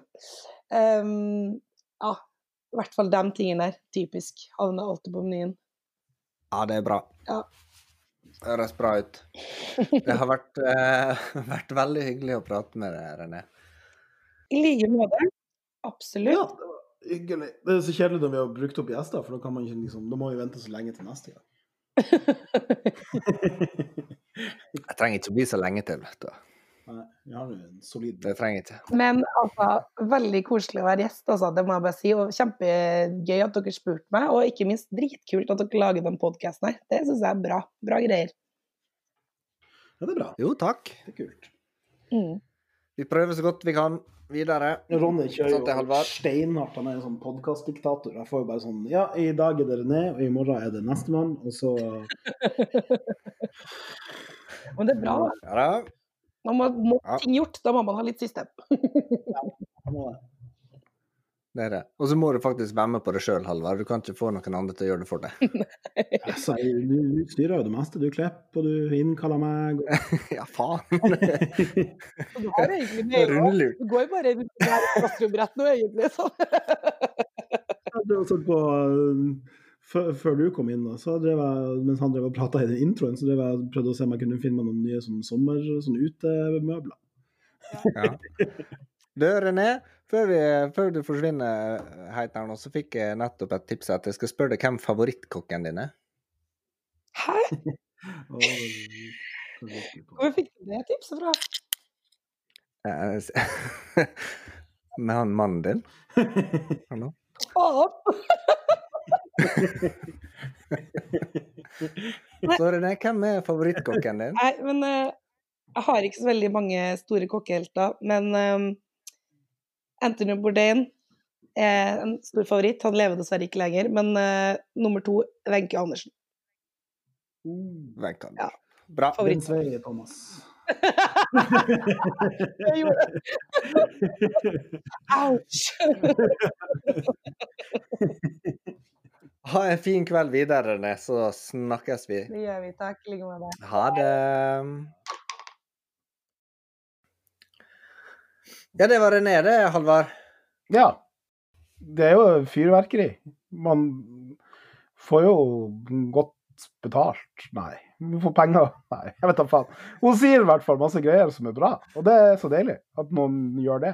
Um, ja, i hvert fall de tingene der. Typisk. Havner alltid på menyen. Ja, det er bra. Ja. Det høres bra ut. Det har vært, uh, vært veldig hyggelig å prate med deg, René. I like måte. Absolutt. Ja, det hyggelig. Det er så kjedelig når vi har brukt opp gjester, for da kan man ikke liksom Da må vi vente så lenge til neste gang. Jeg trenger ikke å bli så lenge til, vet du. Nei, vi har en solid Det trenger jeg ikke. Men altså, veldig koselig å være gjest, altså, det må jeg bare si. Og kjempegøy at dere spurte meg, og ikke minst dritkult at dere lager den podkasten her. Det syns jeg er bra. Bra greier. Ja, det er bra. Jo, takk. Det er kult. Mm. Vi prøver så godt vi kan videre. Ronny kjører jo steinhardt. Han er en sånn podkastdiktator. Jeg får jo bare sånn Ja, i dag er det René, og i morgen er det nestemann, og så Men det er bra. da. Ja da. Nå må, må Ja. ting gjort. Da må man ha litt system. ja, må det. Det er det. Og så må du faktisk være med på det sjøl, Halvard. Du kan ikke få noen andre til å gjøre det for deg. Altså, du, du styrer jo det meste. Du klipper, og du innkaller meg. Og... Ja, faen. Du har egentlig Du går bare rundt i her gastrombrett nå, egentlig. Sånn. Jeg på uh, før, før du kom inn, da, så drev jeg, mens han drev og prata i den introen, så drev jeg prøvde å se om jeg kunne finne meg noen nye sånn sommer, sånn utemøbler. Ja. Døren René, før, vi, før du forsvinner helt nå, så fikk jeg nettopp et tips at jeg skal spørre deg hvem favorittkokken din er. Hæ? Hvor fikk du det tipset fra? Eh, Med han mannen din? Hallo? Så René, hvem er favorittkokken din? Nei, men uh, jeg har ikke så veldig mange store kokkehelter. Men eh, Anthony Bourdain er en stor favoritt. Han lever dessverre ikke lenger. Men uh, nummer to Wenche Andersen. Vent, Ja. Bra. Favoritt. Den sveier, Thomas. Jeg gjorde det. Ouch! Ha en fin kveld videre, René, så snakkes vi. Det gjør vi. Takk. I like måte. Ha det. Ja, det var René, det, Halvard. Ja. Det er jo fyrverkeri. Man får jo godt betalt. Nei. Man får penger. Nei, jeg vet da faen. Hun sier i hvert fall masse greier som er bra, og det er så deilig at noen gjør det.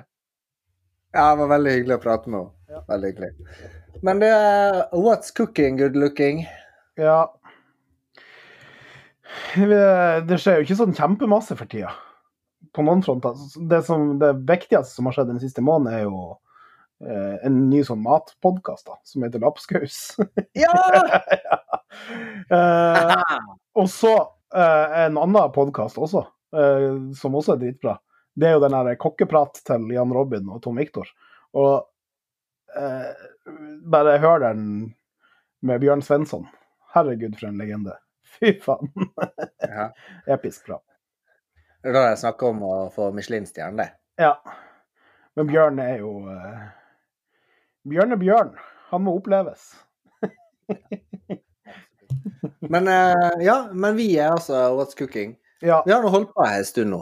Ja, det var veldig hyggelig å prate med henne. Veldig hyggelig. Men det er What's cooking, good looking? Ja. Det skjer jo ikke sånn kjempemasse for tida. På noen fronter. Det, som, det viktigste som har skjedd den siste måneden, er jo eh, en ny sånn matpodkast som heter Lapskaus. Ja! Eh, og så eh, en annen podkast også, eh, som også er dritbra. Det er jo den der kokkeprat til Jan Robin og Tom Viktor. Og eh, bare hør den med Bjørn Svensson. Herregud, for en legende. Fy faen. ja. Episk bra. Det er da jeg snakker om å få Michelin-stjerne, det. Ja. Men Bjørn er jo uh, Bjørn er Bjørn. Han må oppleves. Men uh, ja, men vi er altså What's cooking. Ja, Vi har nå holdt på en stund nå.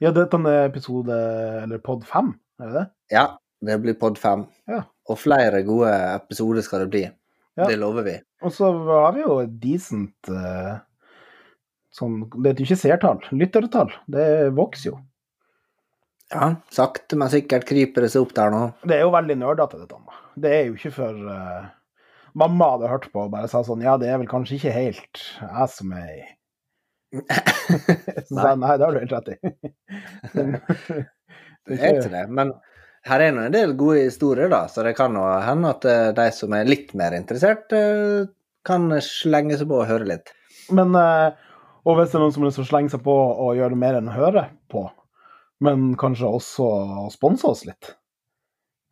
ja dette er episode, eller pod fem, er det det? Ja, det blir pod fem. Ja. Og flere gode episoder skal det bli. Ja. Det lover vi. Og så har vi jo et decent eh, sånn Det er jo ikke seertall, lyttertall. Det vokser jo. Ja, sakte, men sikkert kryper det seg opp der nå. Det er jo veldig nerdete, dette. da. Det er jo ikke for uh, Mamma hadde hørt på og bare sa sånn Ja, det er vel kanskje ikke helt jeg som er i Så sa jeg nei, det har du helt rett i. Det er ikke det. Men her er nå en del gode historier, da, så det kan nå hende at eh, de som er litt mer interessert, eh, kan slenge seg på og høre litt. Men eh, Og hvis det er noen som har lyst til å slenge seg på og gjøre mer enn å høre på, men kanskje også sponse oss litt,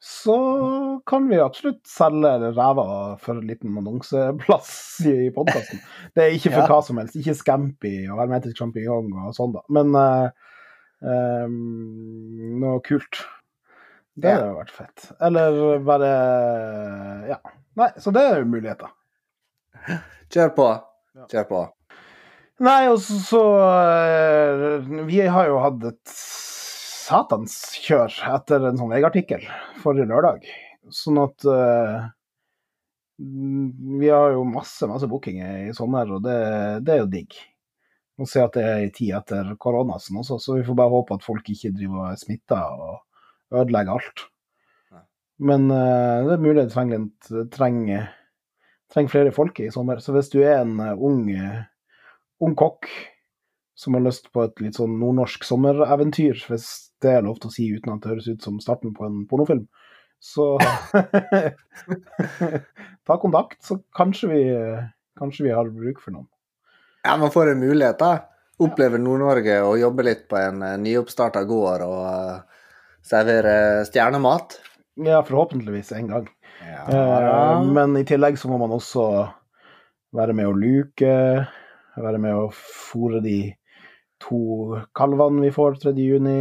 så kan vi absolutt selge ræva for en liten annonseplass i podkasten. Det er ikke for Ja. hva som helst. Ikke Scampi og hermetisk sjampinjong og sånn, da. Men uh, um, noe kult. Det hadde vært fett. Eller bare Ja. Nei, så det er jo muligheter. Kjør på. Kjør på. Nei, og så, eh, Vi har jo hatt et satans kjør etter en sånn VG-artikkel forrige lørdag. Sånn at mm, Vi har jo masse, masse bookinger i sommer, og det, det er jo digg. Å se at det er en tid etter koronasen også, så vi får bare håpe at folk ikke driver og er smitta og ødelegger alt. Men uh, det er mulig det trenger, trenger, trenger flere folk i sommer. Så hvis du er en ung eh, ung kokk som har lyst på et litt sånn nordnorsk sommereventyr, hvis det er lov til å si uten at det høres ut som starten på en pornofilm, så ta kontakt, så kanskje vi, kanskje vi har bruk for noen. Ja, man får en mulighet, da. Opplever Nord-Norge og jobbe litt på en uh, nyoppstarta gård og eh, servere stjernemat. Ja, forhåpentligvis en gang. Ja, Eh, men i tillegg så må man også være med å luke, være med å fôre de to kalvene vi får 3. juni.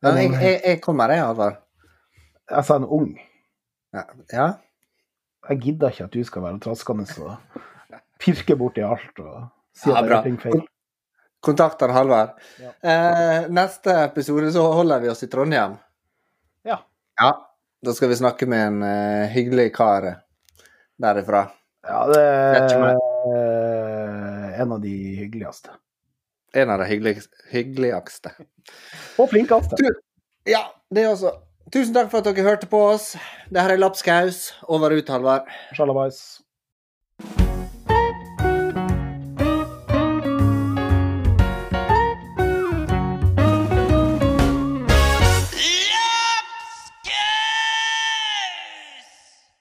Men jeg, jeg, jeg kommer, jeg, Halvard. sa en ung. Ja. ja. Jeg gidder ikke at du skal være traskende og pirke borti alt og si Ja, at jeg bra. ting feil. Kontakter Halvard. Ja. Eh, neste episode så holder vi oss i Trondheim. Ja. Ja. Da skal vi snakke med en uh, hyggelig kar derifra. Ja, det ikke er en av de hyggeligste. En av de hyggeligste. hyggeligste. Og flinkeste. Ja, det også. Tusen takk for at dere hørte på oss. Det her er Lapskaus. Over og ut, Halvard. Sjalabais.